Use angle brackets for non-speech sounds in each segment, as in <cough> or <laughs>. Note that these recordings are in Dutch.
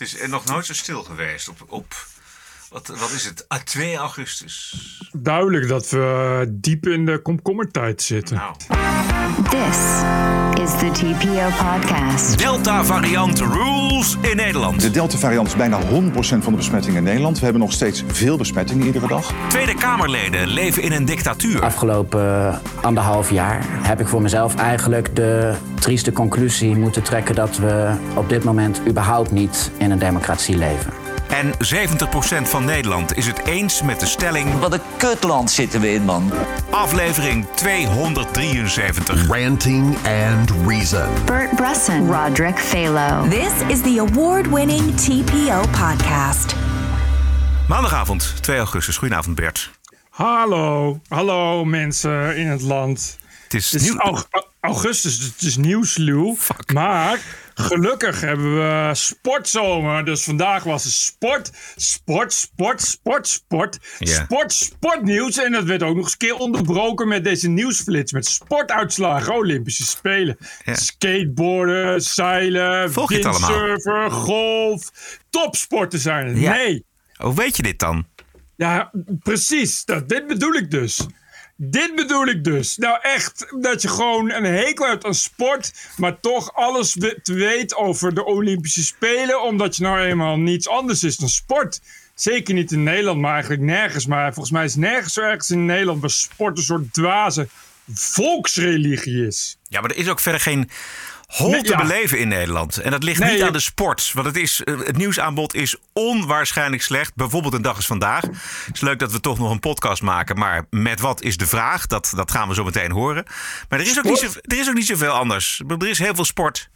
Het is nog nooit zo stil geweest op, op wat, wat is het? Ah, 2 augustus. Duidelijk dat we diep in de komkommertijd zitten. Nou. This is the TPO podcast. Delta variant rules in Nederland. De Delta-variant is bijna 100% van de besmettingen in Nederland. We hebben nog steeds veel besmettingen iedere dag. Tweede Kamerleden leven in een dictatuur. Afgelopen anderhalf jaar heb ik voor mezelf eigenlijk de trieste conclusie moeten trekken dat we op dit moment überhaupt niet in een democratie leven. En 70% van Nederland is het eens met de stelling. Wat een kutland zitten we in, man. Aflevering 273. Ranting and Reason. Bert Bresson, Roderick Phalo. This is the award-winning TPO podcast. Maandagavond 2 augustus. Goedenavond Bert. Hallo, hallo mensen in het land. Het is, Het is nieuw. aug- augustus, het is nieuwsluw. Fuck. Maar gelukkig hebben we sportzomer. Dus vandaag was het sport, sport, sport, sport, sport. Ja. Sport, sportnieuws. En dat werd ook nog eens een keer onderbroken met deze nieuwsflits. Met sportuitslagen, Olympische Spelen. Ja. Skateboarden, zeilen, windsurfen, golf. Topsporten zijn het. Ja. Nee. Hoe weet je dit dan? Ja, precies. Dat, dit bedoel ik dus. Dit bedoel ik dus. Nou echt, dat je gewoon een hekel hebt aan sport, maar toch alles weet over de Olympische Spelen, omdat je nou eenmaal niets anders is dan sport. Zeker niet in Nederland, maar eigenlijk nergens. Maar volgens mij is nergens zo ergens in Nederland waar sport een soort dwaze volksreligie is. Ja, maar er is ook verder geen hol te ja. beleven in Nederland. En dat ligt Nee, niet aan de sport. Want het, is, eh, het nieuwsaanbod is onwaarschijnlijk slecht. Bijvoorbeeld een dag als vandaag. Het is leuk dat we toch nog een podcast maken. Maar met wat is de vraag? Dat, dat gaan we zo meteen horen. Maar er is, ook niet zo, er is ook niet zoveel anders. Er is heel veel sport.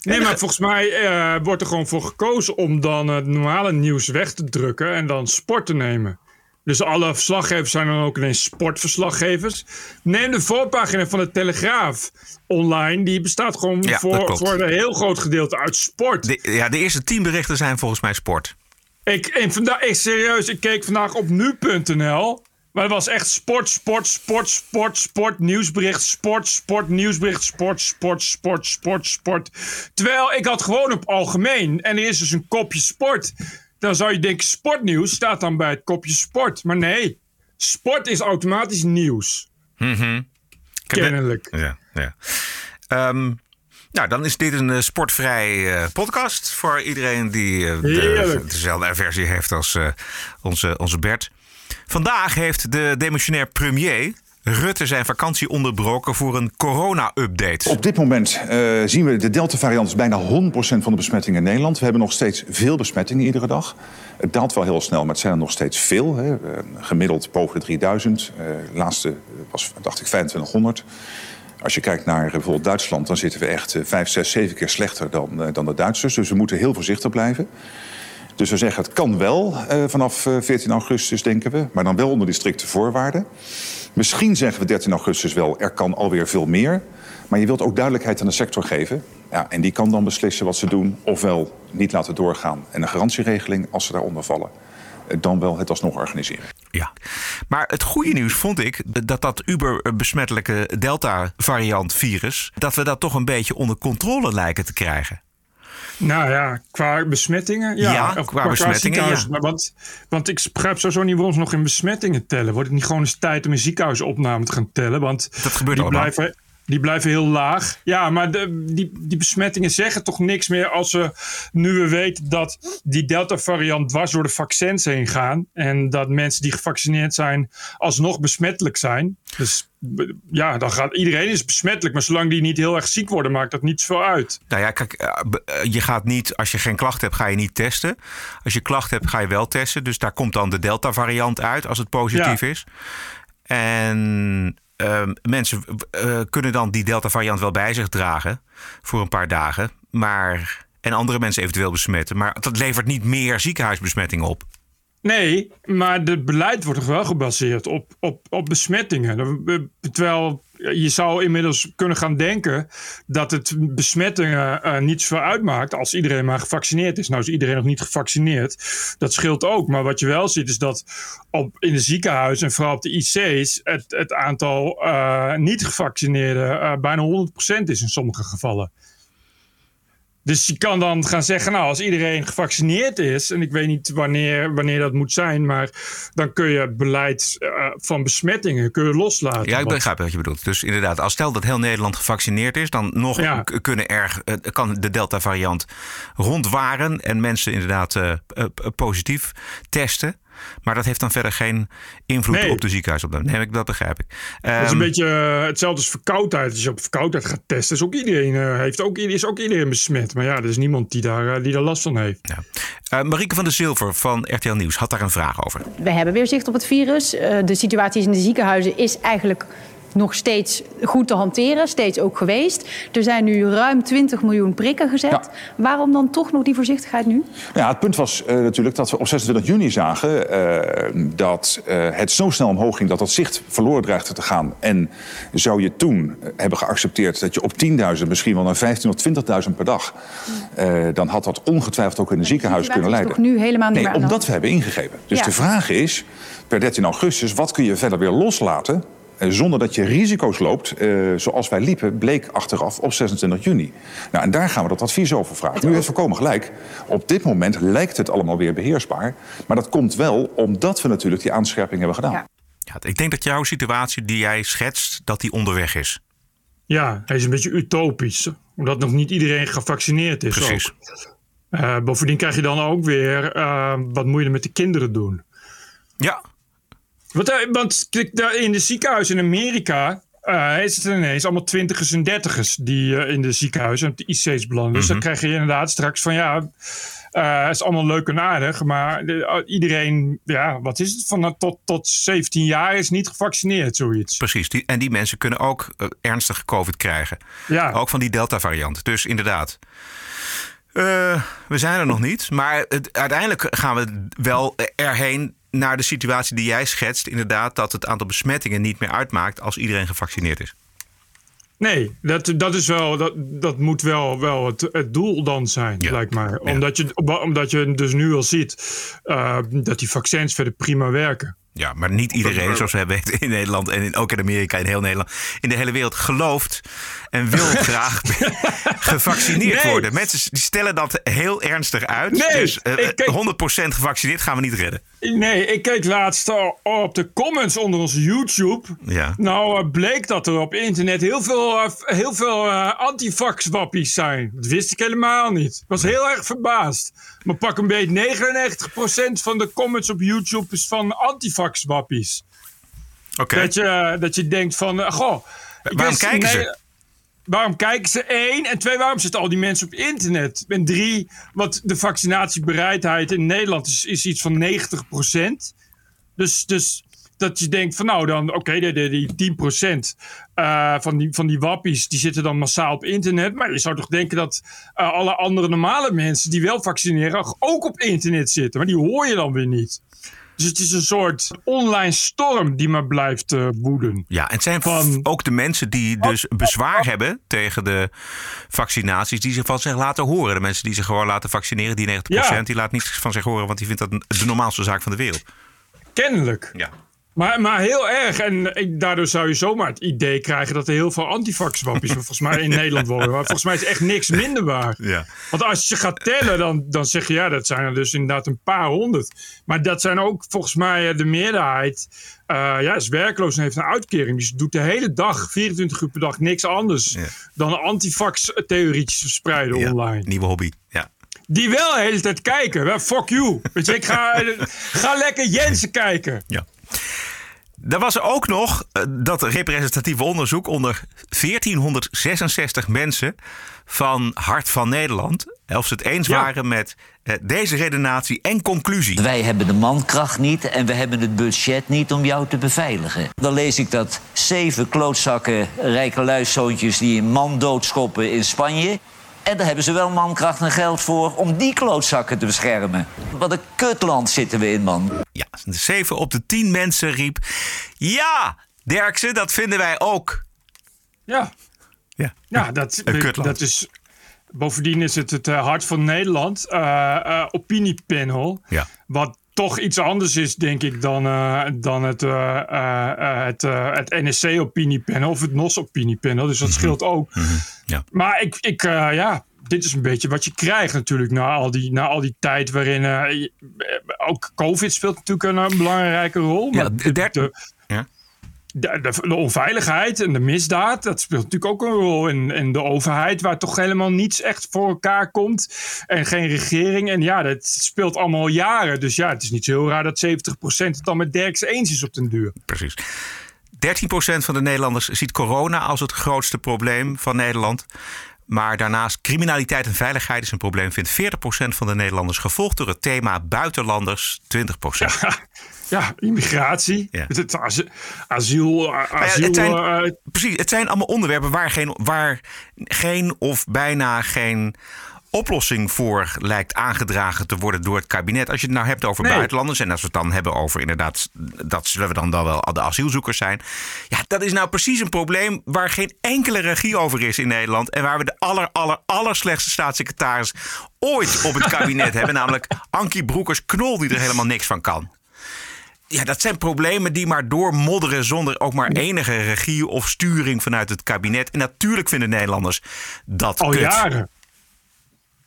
Nee, maar volgens mij eh, wordt er gewoon voor gekozen om dan het normale nieuws weg te drukken en dan sport te nemen. Dus alle verslaggevers zijn dan ook ineens sportverslaggevers. Neem de voorpagina van de Telegraaf online. Die bestaat gewoon Ja, voor, voor een heel groot gedeelte uit sport. De, ja, de eerste tien berichten zijn volgens mij sport. Ik, en vandaag, ik, serieus, ik keek vandaag op nu.nl. Maar het was echt sport, sport, sport, sport, sport, nieuwsbericht, sport, sport, nieuwsbericht, sport, sport, sport, sport, sport. Terwijl ik had gewoon op algemeen. En er is dus een kopje sport. Dan zou je denken, sportnieuws staat dan bij het kopje sport. Maar nee, sport is automatisch nieuws. Net- Kennelijk. Ja, ja. Ehm, nou, dan is dit een eh, sportvrij eh, podcast voor iedereen die eh, de, dezelfde aversie heeft als onze, onze Bert. Vandaag heeft de demissionair premier Rutte zijn vakantie onderbroken voor een corona-update. Op dit moment eh, zien we de Delta-variant is bijna 100% van de besmettingen in Nederland. We hebben nog steeds veel besmettingen iedere dag. Het daalt wel heel snel, maar het zijn er nog steeds veel. Hè. Eh, gemiddeld boven de 3000. Eh, De laatste was, dacht ik, 2500. Als je kijkt naar eh, bijvoorbeeld Duitsland, dan zitten we echt eh, 5, 6, 7 keer slechter dan, eh, dan de Duitsers. Dus we moeten heel voorzichtig blijven. Dus we zeggen het kan wel eh, vanaf eh, 14 augustus, denken we. Maar dan wel onder die strikte voorwaarden. Misschien zeggen we 13 augustus wel, er kan alweer veel meer. Maar je wilt ook duidelijkheid aan de sector geven. Ja, en die kan dan beslissen wat ze doen, ofwel niet laten doorgaan. En een garantieregeling, als ze daaronder vallen, eh, dan wel het alsnog organiseren. Ja. Maar het goede nieuws vond ik dat dat uber-besmettelijke Delta-variant-virus... dat we dat toch een beetje onder controle lijken te krijgen. Nou ja, qua besmettingen. Ja, Ja, qua besmettingen, ziekenhuis. ja. Maar Want, want ik begrijp sowieso niet waarom ze nog in besmettingen tellen. Wordt het niet gewoon eens tijd om een ziekenhuisopname te gaan tellen? Want Dat gebeurt die allemaal. blijven, die blijven heel laag. Ja, maar de, die, die besmettingen zeggen toch niks meer als we nu we weten dat die Delta-variant dwars door de vaccins heen gaan. En dat mensen die gevaccineerd zijn alsnog besmettelijk zijn. Dus ja, dan gaat iedereen is besmettelijk. Maar zolang die niet heel erg ziek worden, maakt dat niet zoveel uit. Nou ja, kijk, eh, eh, je gaat niet, als je geen klachten hebt, ga je niet testen. Als je klachten hebt, ga je wel testen. Dus daar komt dan de Delta-variant uit als het positief Ja. is. En mensen eh, kunnen dan die Delta-variant wel bij zich dragen voor een paar dagen. Maar, en andere mensen eventueel besmetten. Maar dat levert niet meer ziekenhuisbesmettingen op. Nee, maar het beleid wordt toch wel gebaseerd op, op, op besmettingen. Er- Terwijl je zou inmiddels kunnen gaan denken dat het besmettingen eh, niet zoveel uitmaakt als iedereen maar gevaccineerd is. Nou is iedereen nog niet gevaccineerd. Dat scheelt ook. Maar wat je wel ziet is dat op, in de ziekenhuizen en vooral op de IC's het, het aantal eh, niet gevaccineerden eh, bijna 100% is in sommige gevallen. Dus je kan dan gaan zeggen, nou, als iedereen gevaccineerd is, en ik weet niet wanneer, wanneer dat moet zijn, maar dan kun je beleid uh, van besmettingen kun je loslaten. Ja, ik begrijp wat je bedoelt. Dus inderdaad, als stel dat heel Nederland gevaccineerd is, dan nog ja. kunnen er, uh, kan de Delta-variant rondwaren en mensen inderdaad uh, positief testen. Maar dat heeft dan verder geen invloed Nee. op de ziekenhuisopname. Nee, dat begrijp ik. Dat is een Ehm, beetje uh, hetzelfde als verkoudheid. Als je op verkoudheid gaat testen, is ook iedereen, uh, heeft ook, is ook iedereen besmet. Maar ja, er is niemand die daar, uh, die daar last van heeft. ja. Eh, Marieke van der Zilver van RTL Nieuws had daar een vraag over. We hebben weer zicht op het virus. Uh, de situatie in de ziekenhuizen is eigenlijk nog steeds goed te hanteren, steeds ook geweest. Er zijn nu ruim 20 miljoen prikken gezet. Ja. Waarom dan toch nog die voorzichtigheid nu? Ja, het punt was uh, natuurlijk dat we op 26 juni zagen uh, dat uh, het zo snel omhoog ging dat dat zicht verloren dreigde te gaan. En zou je toen hebben geaccepteerd dat je op 10.000, misschien wel naar 15.000 of 20.000 per dag, dan had dat ongetwijfeld ook in een ziekenhuis kunnen leiden. Toch nu helemaal niet nee, meer omdat we hebben ingegrepen. Dus Ja. de vraag is, per 13 augustus, wat kun je verder weer loslaten? Eh, Zonder dat je risico's loopt, eh, zoals wij liepen, bleek achteraf op 26 juni. Nou, en daar gaan we dat advies over vragen. Nu heeft voorkomen gelijk. Op dit moment lijkt het allemaal weer beheersbaar. Maar dat komt wel omdat we natuurlijk die aanscherping hebben gedaan. Ja. Ja, ik denk dat jouw situatie die jij schetst, dat die onderweg is. Ja, hij is een beetje utopisch. Omdat nog niet iedereen gevaccineerd is. Precies. ook. Eh, bovendien krijg je dan ook weer, wat moet je er met de kinderen doen? Ja, Want, eh, want in de ziekenhuis in Amerika eh, is het ineens allemaal twintigers en dertigers die eh, in de ziekenhuizen op de IC's belanden. Dus dan krijg je inderdaad straks van ja, het is allemaal leuk en aardig, maar de- iedereen, ja, wat is het, van tot, tot 17 jaar is niet gevaccineerd, zoiets. precies. Die, en die mensen kunnen ook ernstige COVID krijgen. Ja. Ook van die Delta-variant. Dus inderdaad. We zijn er nog niet. Maar het, uiteindelijk gaan we wel erheen naar de situatie die jij schetst. Inderdaad, dat het aantal besmettingen niet meer uitmaakt als iedereen gevaccineerd is. Nee, dat, dat, is wel, dat, dat moet wel, wel het, het doel dan zijn, Ja. lijkt mij. Ja. Omdat, je, omdat je dus nu al ziet eh, dat die vaccins verder prima werken. Ja, maar niet iedereen, zoals we weten in Nederland en in, ook in Amerika, in heel Nederland, in de hele wereld gelooft en wil <laughs> graag gevaccineerd Nee. worden. Mensen die stellen dat heel ernstig uit. Nee, dus eh, ik kijk- 100% gevaccineerd gaan we niet redden. Nee, ik keek laatst al op de comments onder onze YouTube. Ja. Nou, eh, bleek dat er op internet heel veel, eh, heel veel eh, antivax-wappies zijn. Dat wist ik helemaal niet. Ik was heel erg verbaasd. Maar pak een beetje 99% van de comments op YouTube is van Dat, je, dat je denkt van, eh, goh... Waarom kijken ze? Waarom kijken ze? Eén. En twee, waarom zitten al die mensen op internet? En drie, want de vaccinatiebereidheid in Nederland is, is iets van 90% Dus, dus dat je denkt van nou dan, oké, die, die, die 10 eh, van, die, van die wappies, die zitten dan massaal op internet. Maar je zou toch denken dat eh, alle andere normale mensen die wel vaccineren ook op internet zitten. Maar die hoor je dan weer niet. Dus het is een soort online storm die maar blijft eh, woeden. Ja, en het zijn Van- ook de mensen die dus bezwaar hebben tegen de vaccinaties, die zich van zich laten horen. De mensen die zich gewoon laten vaccineren, die 90%, Ja. die laat niets van zich horen, want die vindt dat de normaalste zaak van de wereld. Kennelijk. Ja. Maar, maar heel erg. En ik, daardoor zou je zomaar het idee krijgen dat er heel veel antivax-wappies <laughs> volgens mij in Nederland wonen. Maar volgens mij is echt niks minder waar. Ja. Want als je gaat tellen, dan, dan zeg je ja, dat zijn er dus inderdaad een paar honderd. Maar dat zijn ook volgens mij eh, de meerderheid. eh, ja, is werkloos en heeft een uitkering. Dus doet de hele dag, 24 uur per dag, niks anders Ja. dan antivax-theorietjes verspreiden Ja, online. Nieuwe hobby. Ja. Die wel de hele tijd kijken. Fuck you. Weet je, ik ga, <laughs> ga lekker Jensen kijken. ja. Er was ook nog eh, dat representatieve onderzoek onder 1466 mensen van Hart van Nederland. Of ze het eens Ja. waren met eh, deze redenatie en conclusie. Wij hebben de mankracht niet en we hebben het budget niet om jou te beveiligen. Dan lees ik dat zeven klootzakken rijke luiszoontjes die een man doodschoppen in Spanje. En daar hebben ze wel mankracht en geld voor om die klootzakken te beschermen. Wat een kutland zitten we in, man. Ja, 7 op de 10 mensen riep. Ja, Derksen, dat vinden wij ook. Ja. Ja, Ja, dat, Een kutland. dat is. Bovendien is het het eh, Hart van Nederland eh, eh, opiniepanel. Ja. Wat toch iets anders is, denk ik, dan, eh, dan het, eh, eh, het, het NSC opiniepanel of het NOS opiniepanel. Dus dat scheelt ook. Ja. Maar ik, ik, ja, dit is een beetje wat je krijgt natuurlijk na al die, na al die tijd waarin je- ook COVID speelt natuurlijk een, belangrijke rol. Ja, de de, Ja. De, de, de onveiligheid en de misdaad, dat speelt natuurlijk ook een rol. En, en de overheid, waar toch helemaal niets echt voor elkaar komt. En geen regering. En ja, dat speelt allemaal jaren. Dus ja, het is niet zo heel raar dat 70% het dan met Derks eens is op den duur. Precies. 13% van de Nederlanders ziet corona als het grootste probleem van Nederland. Maar daarnaast criminaliteit en veiligheid is een probleem, vindt 40% van de Nederlanders. Gevolgd door het thema buitenlanders, 20%. Ja, immigratie, Ja. het as- asiel, ja, asiel het, zijn, eh, precies, het zijn allemaal onderwerpen waar geen, waar geen of bijna geen oplossing voor lijkt aangedragen te worden door het kabinet. Als je het nou hebt over Nee. buitenlanders en als we het dan hebben over inderdaad, dat zullen we dan, dan wel de asielzoekers zijn. Ja, dat is nou precies een probleem waar geen enkele regie over is in Nederland en waar we de aller, aller, aller slechtste staatssecretaris ooit op het kabinet <laughs> hebben, namelijk Ankie Broekers-Knol, die er helemaal niks van kan. Ja, dat zijn problemen die maar doormodderen zonder ook maar enige regie of sturing vanuit het kabinet. En natuurlijk vinden Nederlanders dat al kut. jaren.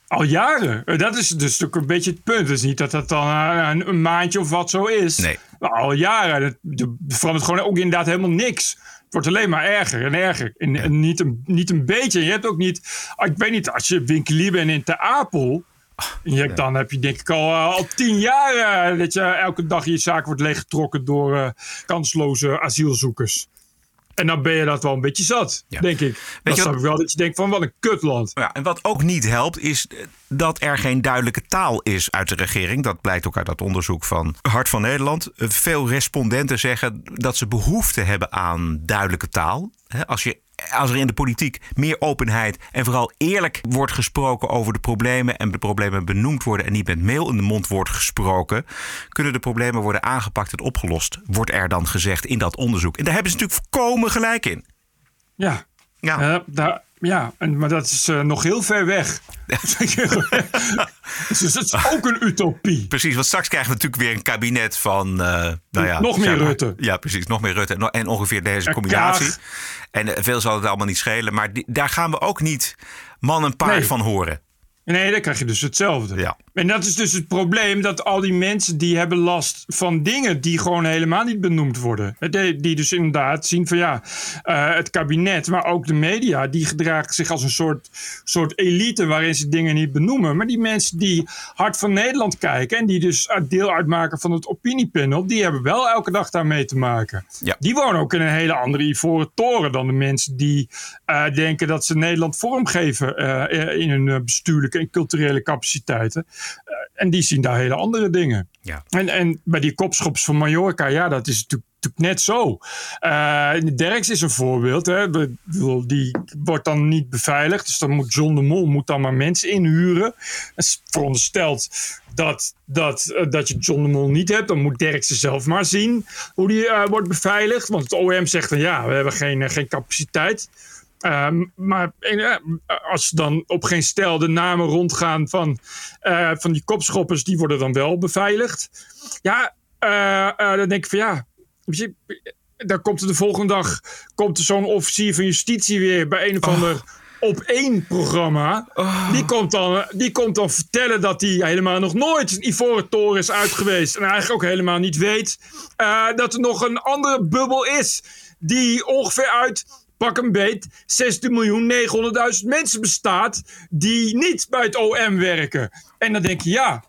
Al jaren. Dat is dus ook een beetje het punt. Het is niet dat dat dan eh, een, een maandje of wat zo is. Nee. Maar al jaren. Het- Er verandert gewoon ook inderdaad helemaal niks. Het wordt alleen maar erger en erger. En, en niet, een, niet een beetje. Je hebt ook niet... Ik weet niet, als je winkelier bent in Ter Apel... je hebt, Dan heb je denk ik al, eh, al tien jaar eh, dat je elke dag je zaak wordt leeggetrokken door eh, kansloze asielzoekers. En dan ben je dat wel een beetje zat, Ja. denk ik. Dan je snap ik wel dat je denkt van wat een kutland. Ja, en wat ook niet helpt, is dat er geen duidelijke taal is uit de regering. Dat blijkt ook uit dat onderzoek van Hart van Nederland. Veel respondenten zeggen dat ze behoefte hebben aan duidelijke taal. Als, je, als er in de politiek meer openheid en vooral eerlijk wordt gesproken over de problemen en de problemen benoemd worden en niet met mail in de mond wordt gesproken, kunnen de problemen worden aangepakt en opgelost, wordt er dan gezegd in dat onderzoek. En daar hebben ze natuurlijk volkomen gelijk in. Ja. Ja. Eh, daar, ja, en, maar dat is eh, nog heel ver weg. <laughs> dus dat is ook een utopie. Precies, want straks krijgen we natuurlijk weer een kabinet van. eh, nou ja, Nog meer maar. Rutte. Ja, precies, nog meer Rutte. En ongeveer deze En combinatie. Kaag. En eh, veel zal het allemaal niet schelen. Maar die- daar gaan we ook niet man en paard Nee. van horen. Nee, dan krijg je dus hetzelfde. Ja. En dat is dus het probleem dat al die mensen die hebben last van dingen die gewoon helemaal niet benoemd worden. Die, dus inderdaad zien van ja, eh, het kabinet, maar ook de media, die gedragen zich als een soort, soort elite waarin ze dingen niet benoemen. Maar die mensen die hard van Nederland kijken en die dus deel uitmaken van het opiniepanel, die hebben wel elke dag daarmee te maken. Ja. Die wonen ook in een hele andere ivoren toren dan de mensen die eh, denken dat ze Nederland vormgeven eh, in hun eh, en culturele capaciteiten. Eh, en die zien daar hele andere dingen. Ja. En, en bij die kopschops van Mallorca, ja, dat is natuurlijk, net zo. Eh Derks is een voorbeeld. Hè. Die wordt dan niet beveiligd. Dus dan moet John de Mol moet dan maar mensen inhuren. Het is verondersteld dat, dat, eh, dat je John de Mol niet hebt. Dan moet Derks zelf maar zien hoe die wordt beveiligd. Want het OM zegt van ja, we hebben geen, geen capaciteit. Ehm, maar eh, als dan op geen stel de namen rondgaan van, eh, van die kopschoppers, die worden dan wel beveiligd. Ja, eh, dan denk ik van ja, dan komt er de volgende dag komt er zo'n officier van justitie weer bij een of ander op één programma. Die, komt dan, die komt dan vertellen dat hij helemaal nog nooit een Ivoren Toren is uit geweest. En eigenlijk ook helemaal niet weet dat er nog een andere bubbel is. Die ongeveer uit, pak een beet, 16.900.000 mensen bestaat. Die niet bij het OM werken. En dan denk je ja.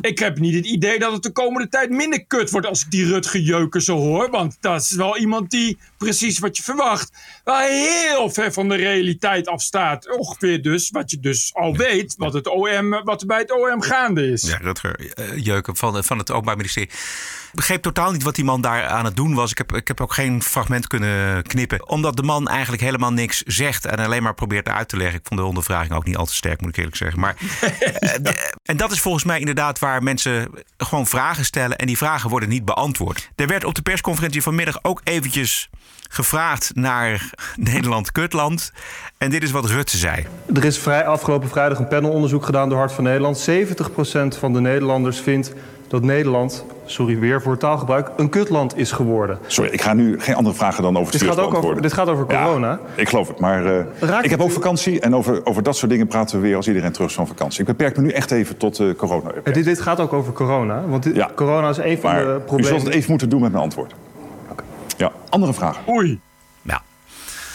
Ik heb niet het idee dat het de komende tijd minder kut wordt als ik die Rutger Jeuken zo hoor. Want dat is wel iemand die, precies wat je verwacht, wel heel ver van de realiteit afstaat. Ongeveer dus, wat je dus al weet, wat, het OM, wat er bij het OM gaande is. Ja, Rutger eh, Jeuken van, van het Openbaar Ministerie. Ik begreep totaal niet wat die man daar aan het doen was. Ik heb, ik heb ook geen fragment kunnen knippen. Omdat de man eigenlijk helemaal niks zegt en alleen maar probeert uit te leggen. Ik vond de ondervraging ook niet al te sterk, moet ik eerlijk zeggen. Maar, <laughs> eh, en dat is volgens mij inderdaad waar mensen gewoon vragen stellen. En die vragen worden niet beantwoord. Er werd op de persconferentie vanmiddag ook eventjes gevraagd naar <laughs> Nederland-Kutland. En dit is wat Rutte zei. Er is vrij, afgelopen vrijdag een panelonderzoek gedaan door Hart van Nederland. 70% van de Nederlanders vindt dat Nederland, sorry weer voor het taalgebruik, een kutland is geworden. Sorry, ik ga nu geen andere vragen dan over het Dit gaat ook over, dit gaat over corona. Ja, ik geloof het, maar eh, Raakt ik heb ook u- vakantie en over, over dat soort dingen praten we weer als iedereen terug is van vakantie. Ik beperk me nu echt even tot eh corona. Ja, dit, dit gaat ook over corona. Want dit- Ja. corona is een van Maar de u problemen. zult het even moeten doen met mijn antwoord. Ja, andere vragen. Oei.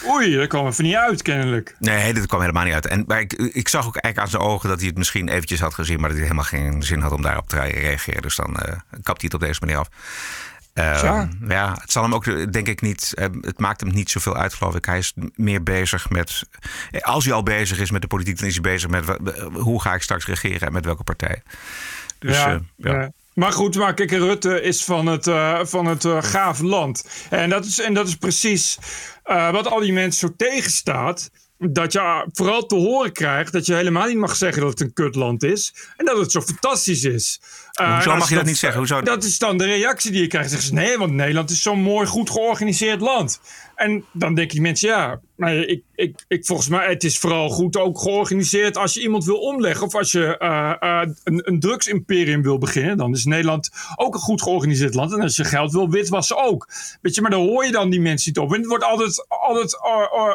Oei, dat kwam even niet uit, kennelijk. Nee, dat kwam helemaal niet uit. En, maar ik, ik zag ook eigenlijk aan zijn ogen dat hij het misschien eventjes had gezien... maar dat hij helemaal geen zin had om daarop te reageren. Dus dan eh, kapt hij het op deze manier af. Ja. ja, het zal hem ook, denk ik, niet. eh, het maakt hem niet zoveel uit, geloof ik. Hij is meer bezig met. Als hij al bezig is met de politiek, dan is hij bezig met hoe ga ik straks regeren en met welke partij. Dus ja, eh, ja. Maar goed, maar kijk, Rutte is van het, eh van het eh, gaaf land. En dat is, en dat is precies eh, wat al die mensen zo tegenstaat. Dat je vooral te horen krijgt dat je helemaal niet mag zeggen dat het een kutland is. En dat het zo fantastisch is. Hoezo mag je dat niet zeggen? Hoezo? Dat is dan de reactie die je krijgt. Zeggen ze, nee, want Nederland is zo'n mooi, goed georganiseerd land. En dan denken die mensen, ja, maar ik, ik, ik, volgens mij, het is vooral goed ook georganiseerd als je iemand wil omleggen of als je eh, eh, een, een drugsimperium wil beginnen. Dan is Nederland ook een goed georganiseerd land. En als je geld wil witwassen ook. Weet je, maar daar hoor je dan die mensen niet op. En het wordt altijd, altijd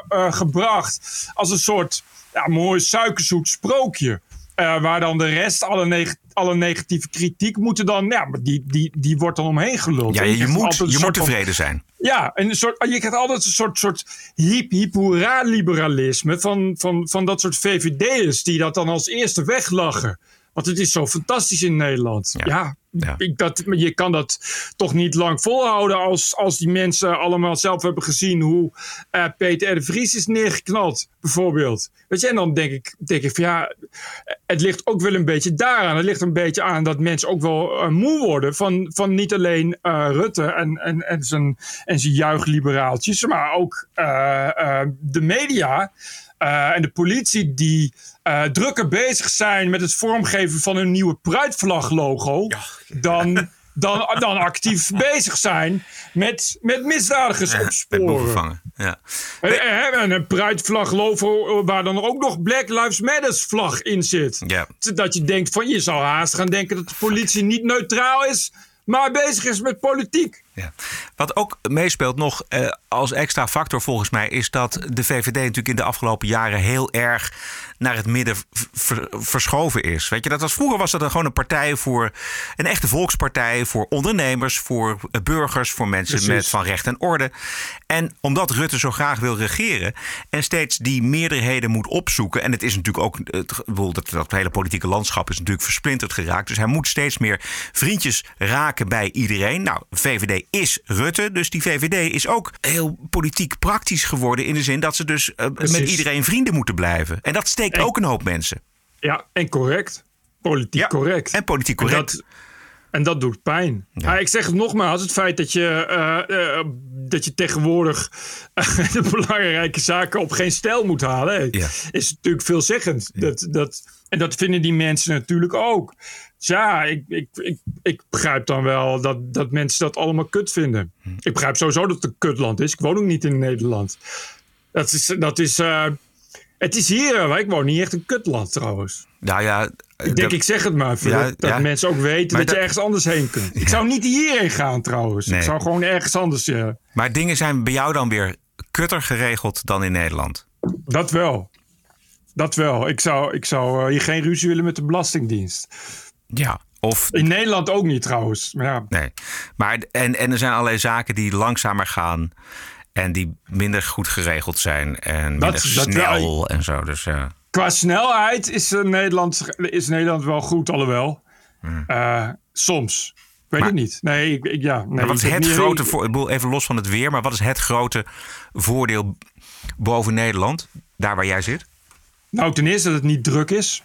eh, gebracht als een soort ja, mooi suikerzoet sprookje. Eh, waar dan de rest, alle, neg- alle negatieve kritiek, moeten dan, ja, maar die, die, die wordt dan omheen geluld. ja, je, moet, je moet van- tevreden zijn. ja, en een soort, je krijgt altijd een soort, soort hip, hip hoera liberalisme van, van, van dat soort VVD'ers die dat dan als eerste weglachen. Want het is zo fantastisch in Nederland. Ja, Ja. Ik, dat, je kan dat toch niet lang volhouden als, als die mensen allemaal zelf hebben gezien hoe eh, Peter R. de Vries is neergeknald, bijvoorbeeld. Weet je, en dan denk ik, denk ik van ja, het ligt ook wel een beetje daaraan. Het ligt een beetje aan dat mensen ook wel eh, moe worden van, van niet alleen eh, Rutte en, en, en zijn, en zijn juichliberaaltjes, maar ook de media. en de politie die eh, drukker bezig zijn met het vormgeven van een nieuwe pruitvlag-logo. Dan, dan, dan actief bezig zijn met, met misdadigers Met opsporen. Ja. En, en- en een pruitvlag-logo waar dan ook nog Black Lives Matters vlag in zit. Ja. Dat je denkt van je zou haast gaan denken dat de politie niet neutraal is, maar bezig is met politiek. Ja. Wat ook meespeelt nog eh, als extra factor volgens mij... is dat de VVD natuurlijk in de afgelopen jaren... heel erg naar het midden ver- verschoven is. Weet je, dat was, vroeger was dat gewoon een partij voor... een echte volkspartij voor ondernemers... voor eh, burgers, voor mensen Precies. met van recht en orde. En omdat Rutte zo graag wil regeren... en steeds die meerderheden moet opzoeken... en het is natuurlijk ook... Het, dat, dat hele politieke landschap is natuurlijk versplinterd geraakt... dus hij moet steeds meer vriendjes raken bij iedereen. Nou, VVD is Rutte. Dus die VVD is ook heel politiek praktisch geworden. In de zin dat ze dus eh, met iedereen vrienden moeten blijven. En dat steekt En- ook een hoop mensen. Ja, en correct. Politiek Ja, correct. En politiek En correct. dat, en dat doet pijn. Maar ik zeg het nogmaals, het feit dat je, eh, eh, dat je tegenwoordig <laughs> de belangrijke zaken op geen stijl moet halen, Ja. is natuurlijk veelzeggend. Dat, dat, en dat vinden die mensen natuurlijk ook. Ja, ik, ik, ik, ik begrijp dan wel dat, dat mensen dat allemaal kut vinden. Hm. Ik begrijp sowieso dat het een kutland is. Ik woon ook niet in Nederland. Dat is, dat is, eh, het is hier, maar ik woon niet echt een kutland trouwens. Nou ja, eh, Ik denk, dat- ik zeg het maar. voor Ja, dat ja. mensen ook weten dat je ergens anders heen kunt. Ik zou niet hierheen gaan trouwens. Nee. Ik zou gewoon ergens anders. Ja. Maar dingen zijn bij jou dan weer kutter geregeld dan in Nederland. Dat wel. Dat wel. Ik zou, ik zou eh, hier geen ruzie willen met de Belastingdienst. Ja. Of In Nederland ook niet trouwens. Ja, Nee. Maar, en, en er zijn allerlei zaken die langzamer gaan. En die minder goed geregeld zijn. En minder dat snel en zo. Dus ja. qua snelheid is, eh, Nederland, is Nederland wel goed, alhoewel. Eh, soms. Ik weet Hmm. Maar- het niet. Nee, ik, ik- ja, nee, Maar wat is het grote voor, ik bedoel, even los van het weer, maar wat is het grote voordeel boven Nederland, daar waar jij zit? Nou, ten eerste dat het niet druk is.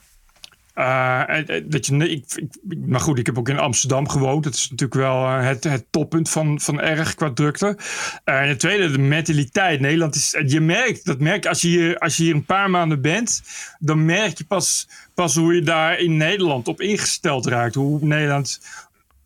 Eh, en- en dat je, maar goed, ik heb ook in Amsterdam gewoond. Dat is natuurlijk wel eh, het, het toppunt van, van erg qua drukte. Eh, en het tweede, de mentaliteit. Nederland is, je merkt, dat merk als je hier, als je hier een paar maanden bent, dan merk je pas, pas hoe je daar in Nederland op ingesteld raakt. Hoe Nederland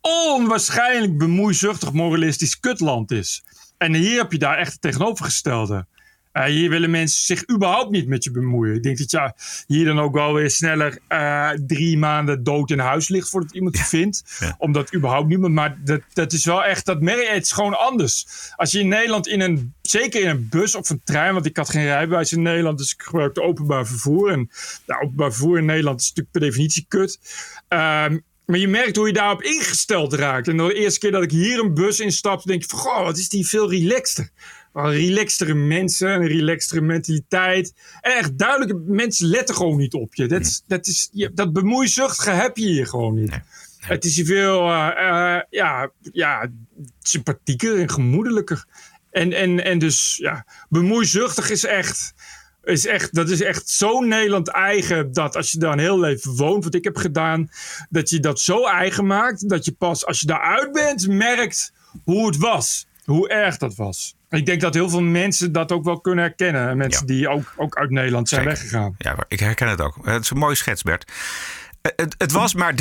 onwaarschijnlijk bemoeizuchtig moralistisch kutland is. En hier heb je daar echt het tegenovergestelde. Uh, hier willen mensen zich überhaupt niet met je bemoeien. Ik denk dat je hier dan ook wel weer sneller uh, drie maanden dood in huis ligt voordat iemand je vindt. Ja. Omdat überhaupt niemand. Maar dat, dat is wel echt, dat merk Het is gewoon anders. Als je in Nederland in een, zeker in een bus of een trein, want ik had geen rijbewijs in Nederland, dus ik gebruikte openbaar vervoer. En nou, openbaar vervoer in Nederland is natuurlijk per definitie kut. Um, maar je merkt hoe je daarop ingesteld raakt. En de eerste keer dat ik hier een bus instap, denk ik van, goh, wat is die veel relaxter relaxtere mensen, een relaxtere mentaliteit. En echt duidelijk, mensen letten gewoon niet op je. Dat, is, dat, is, dat bemoeizuchtige heb je hier gewoon niet. Het is hier veel uh, uh, ja, ja, sympathieker en gemoedelijker. En, en, en dus ja, bemoeizuchtig is echt, is echt, dat is echt zo Nederland eigen dat als je daar een heel leven woont, wat ik heb gedaan, dat je dat zo eigen maakt dat je pas als je daaruit bent merkt hoe het was. Hoe erg dat was. Ik denk dat heel veel mensen dat ook wel kunnen herkennen. Mensen die ook, ook uit Nederland zijn weggegaan. Ja, ik herken het ook. Het is een mooi schets, Bert. Eh, het, het, was maar 13%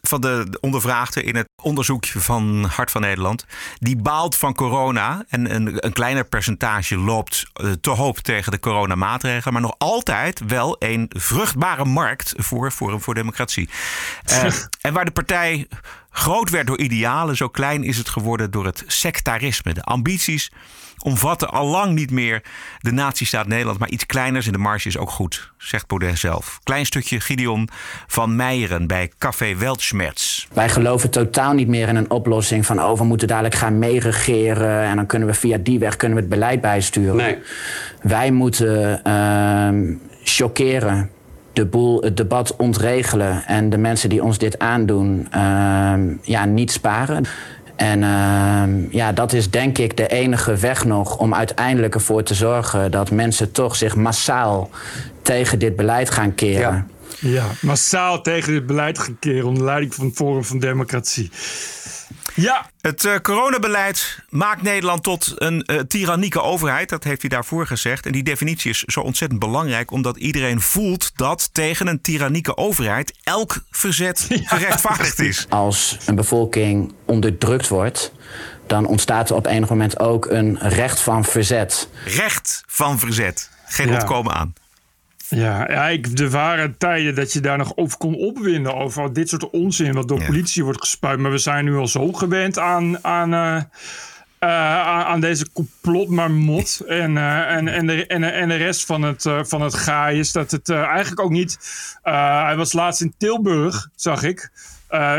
van de ondervraagden in het onderzoekje van Hart van Nederland. Die baalt van corona. En een, een kleiner percentage loopt uh, te hoop tegen de coronamaatregelen. Maar nog altijd wel een vruchtbare markt voor Forum voor Democratie. Uh, <laughs> en waar de partij groot werd door idealen, zo klein is het geworden door het sectarisme. De ambities omvatten al lang niet meer de nazistaat Nederland, maar iets kleiners in de marge is ook goed, zegt Baudet zelf. Klein stukje Gideon van Meijeren bij Café Weltschmerz. Wij geloven totaal niet meer in een oplossing van oh, we moeten dadelijk gaan meeregeren en dan kunnen we via die weg kunnen we het beleid bijsturen. Nee. Wij moeten uh, chockeren de boel, het debat ontregelen en de mensen die ons dit aandoen, uh, ja, niet sparen. En uh, ja, dat is denk ik de enige weg nog om uiteindelijk ervoor te zorgen dat mensen toch zich massaal tegen dit beleid gaan keren. Ja, ja massaal tegen dit beleid gaan keren onder leiding van het Forum van Democratie. Ja. Het uh, coronabeleid maakt Nederland tot een uh, tyrannieke overheid. Dat heeft hij daarvoor gezegd. En die definitie is zo ontzettend belangrijk, omdat iedereen voelt dat tegen een tyrannieke overheid elk verzet gerechtvaardigd is. Als een bevolking onderdrukt wordt, dan ontstaat er op enig moment ook een recht van verzet. Recht van verzet. Geen ja. ontkomen aan. Ja, ja ik, er waren tijden dat je daar nog over kon opwinden. Over dit soort onzin wat door politie wordt gespuit. Maar we zijn nu al zo gewend aan, aan, uh, uh, aan deze complotmarmot. En, uh, en, en, de, en, en de rest van het, van het gaai dat het eigenlijk ook niet... hij was laatst in Tilburg, zag ik.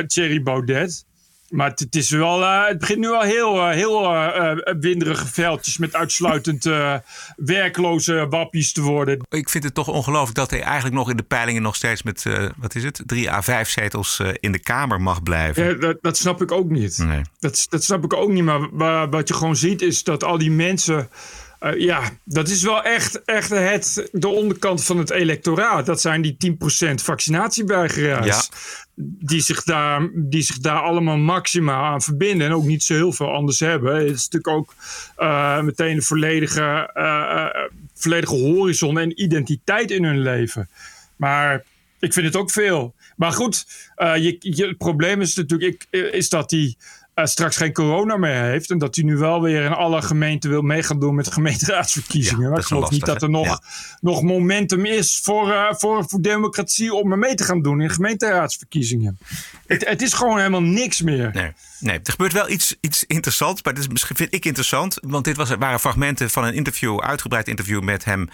Thierry Baudet. Maar het, is wel, uh, het begint nu al heel, uh, heel uh, winderige veldjes met uitsluitend werkloze wappies te worden. Ik vind het toch ongelooflijk dat hij eigenlijk nog in de peilingen nog steeds met, wat is het, drie à vijf zetels in de Kamer mag blijven. Ja, dat, dat snap ik ook niet. Nee. Dat, dat snap ik ook niet. Maar, maar wat je gewoon ziet is dat al die mensen uh, ja, dat is wel echt, echt het, de onderkant van het electoraat. Dat zijn die 10% vaccinatieweigeraars. Ja. Die, zich daar, die zich daar allemaal maximaal aan verbinden. En ook niet zo heel veel anders hebben. Het is natuurlijk ook uh, meteen een volledige, uh, volledige horizon en identiteit in hun leven. Maar ik vind het ook veel. Maar goed, je, je, het probleem is natuurlijk ik, is dat die uh, straks geen corona meer heeft. En dat hij nu wel weer in alle gemeenten wil meegaan doen met gemeenteraadsverkiezingen. Ja, maar ik geloof niet dat er nog, nog momentum is voor, uh, voor, voor democratie om mee te gaan doen in gemeenteraadsverkiezingen. Het, het is gewoon helemaal niks meer. Nee. Nee, er gebeurt wel iets, iets interessants. Maar dit is, vind ik interessant. Want dit was, waren fragmenten van een interview, uitgebreid interview met hem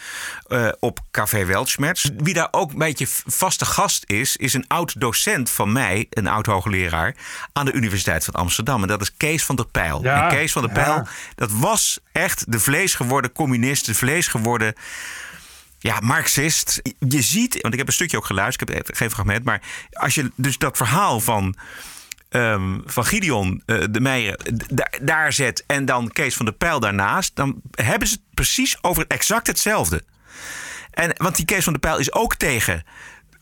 uh, op Café Weltschmerz. Wie daar ook een beetje vaste gast is, is een oud docent van mij, een oud hoogleraar, aan de Universiteit van Amsterdam. En dat is Kees van der Pijl. Ja, en Kees van der Pijl, ja. dat was echt de vlees geworden communist, de vlees geworden ja, Marxist. Je ziet, want ik heb een stukje ook geluisterd, ik heb geen fragment, maar als je dus dat verhaal van. Um, van Gideon uh, de Meijer daar zet en dan Kees van der Pijl daarnaast, dan hebben ze het precies over exact hetzelfde. En, want die Kees van der Pijl is ook tegen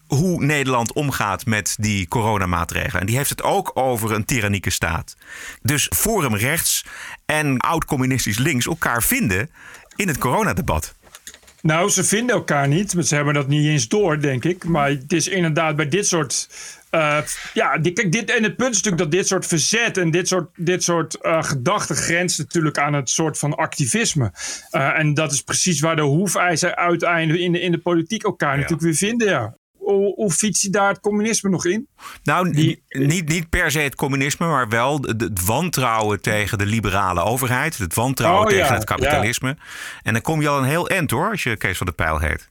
hoe Nederland omgaat met die coronamaatregelen. En die heeft het ook over een tyrannieke staat. Dus Forum rechts en oud-communistisch links elkaar vinden in het coronadebat. Nou, ze vinden elkaar niet. Ze hebben dat niet eens door, denk ik. Maar het is inderdaad bij dit soort Uh, ja, die, kijk, dit, en het punt is natuurlijk dat dit soort verzet en dit soort, dit soort uh, gedachten grenst natuurlijk aan het soort van activisme. Uh, en dat is precies waar de hoefijzer uiteindelijk in de, in de politiek elkaar ja. natuurlijk weer vinden. Ja. Hoe, hoe fiets je daar het communisme nog in? Nou, Die, niet, niet per se het communisme, maar wel het wantrouwen tegen de liberale overheid. Het wantrouwen Oh, tegen ja, het kapitalisme. En dan kom je al een heel eind hoor, als je Kees van de Pijl heet.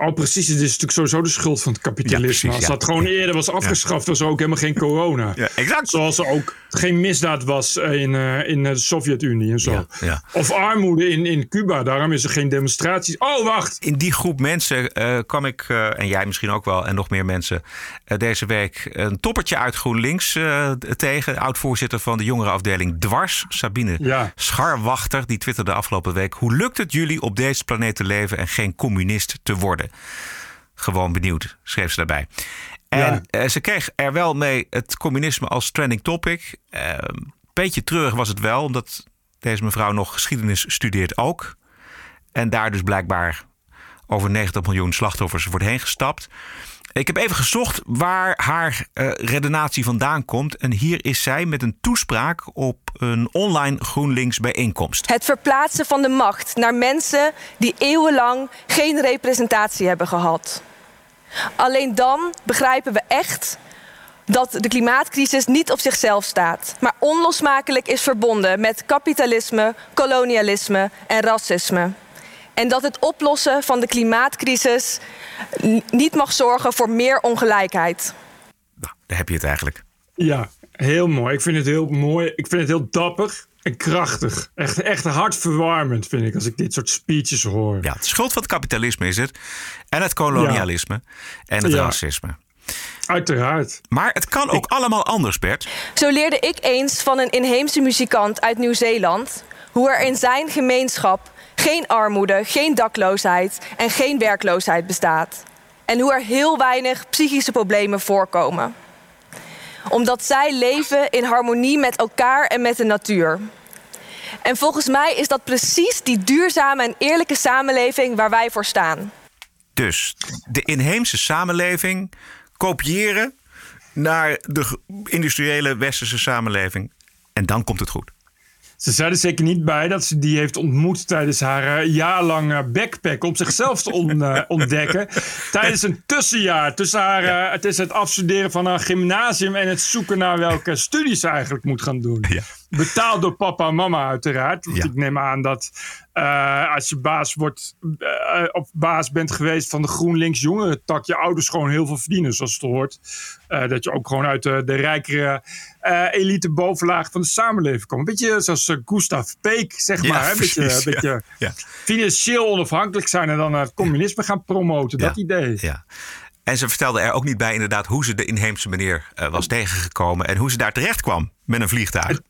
Oh, precies. Het is natuurlijk sowieso de schuld van het kapitalisme. Ja, Als ja. dat gewoon eerder was afgeschaft, was er ook helemaal geen corona. Ja, exact. Zoals er ook geen misdaad was in, eh, in de Sovjet-Unie en zo. Of armoede in, in Cuba. Daarom is er geen demonstraties. Oh, wacht. In die groep mensen eh, kwam ik, eh, en jij misschien ook wel, en nog meer mensen, deze week een toppertje uit GroenLinks tegen. Oud-voorzitter van de jongerenafdeling Dwars, Sabine. Scharwachter. Die twitterde afgelopen week. Hoe lukt het jullie op deze planeet te leven en geen communist te worden? Gewoon benieuwd, schreef ze daarbij. En Ja. eh, ze kreeg er wel mee het communisme als trending topic. Een beetje treurig was het wel, omdat deze mevrouw nog geschiedenis studeert ook. En daar dus blijkbaar over 90 miljoen slachtoffers wordt heen gestapt. Ik heb even gezocht waar haar eh, redenatie vandaan komt. En hier is zij met een toespraak op een online GroenLinks bijeenkomst. Het verplaatsen van de macht naar mensen die eeuwenlang geen representatie hebben gehad. Alleen dan begrijpen we echt dat de klimaatcrisis niet op zichzelf staat, maar onlosmakelijk is verbonden met kapitalisme, kolonialisme en racisme. En dat het oplossen van de klimaatcrisis niet mag zorgen voor meer ongelijkheid. Nou, daar heb je het eigenlijk. Ja, heel mooi. Ik vind het heel mooi. Ik vind het heel dapper en krachtig. Echt, echt hartverwarmend vind ik als ik dit soort speeches hoor. Ja, de schuld van het kapitalisme is het. En het kolonialisme. En het Ja. racisme. Uiteraard. Maar het kan ook allemaal anders, Bert. Zo leerde ik eens van een inheemse muzikant uit Nieuw-Zeeland hoe er in zijn gemeenschap geen armoede, geen dakloosheid en geen werkloosheid bestaat. En hoe er heel weinig psychische problemen voorkomen. Omdat zij leven in harmonie met elkaar en met de natuur. En volgens mij is dat precies die duurzame en eerlijke samenleving waar wij voor staan. Dus de inheemse samenleving kopiëren naar de industriële westerse samenleving. En dan komt het goed. Ze zei er zeker niet bij dat ze die heeft ontmoet tijdens haar eh, jaarlange backpack om zichzelf te on- eh, <laughs> ontdekken. Tijdens een tussenjaar tussen haar, eh, het is het afstuderen van haar gymnasium en het zoeken naar welke studies ze eigenlijk moet gaan doen. Ja. Betaald door papa en mama uiteraard. Want Ja. ik neem aan dat eh, als je baas, wordt, eh, of baas bent geweest van de GroenLinks jongerentak, je ouders gewoon heel veel verdienen zoals het hoort. Eh, dat je ook gewoon uit de, de rijkere elite bovenlaag van de samenleving komt. Beetje zoals Gustav Peek, zeg Ja, maar. Hè? Beetje, precies, beetje Ja. financieel onafhankelijk zijn en dan het communisme gaan promoten. Dat idee. Ja. En ze vertelde er ook niet bij inderdaad hoe ze de inheemse meneer was tegengekomen. En hoe ze daar terecht kwam met een vliegtuig.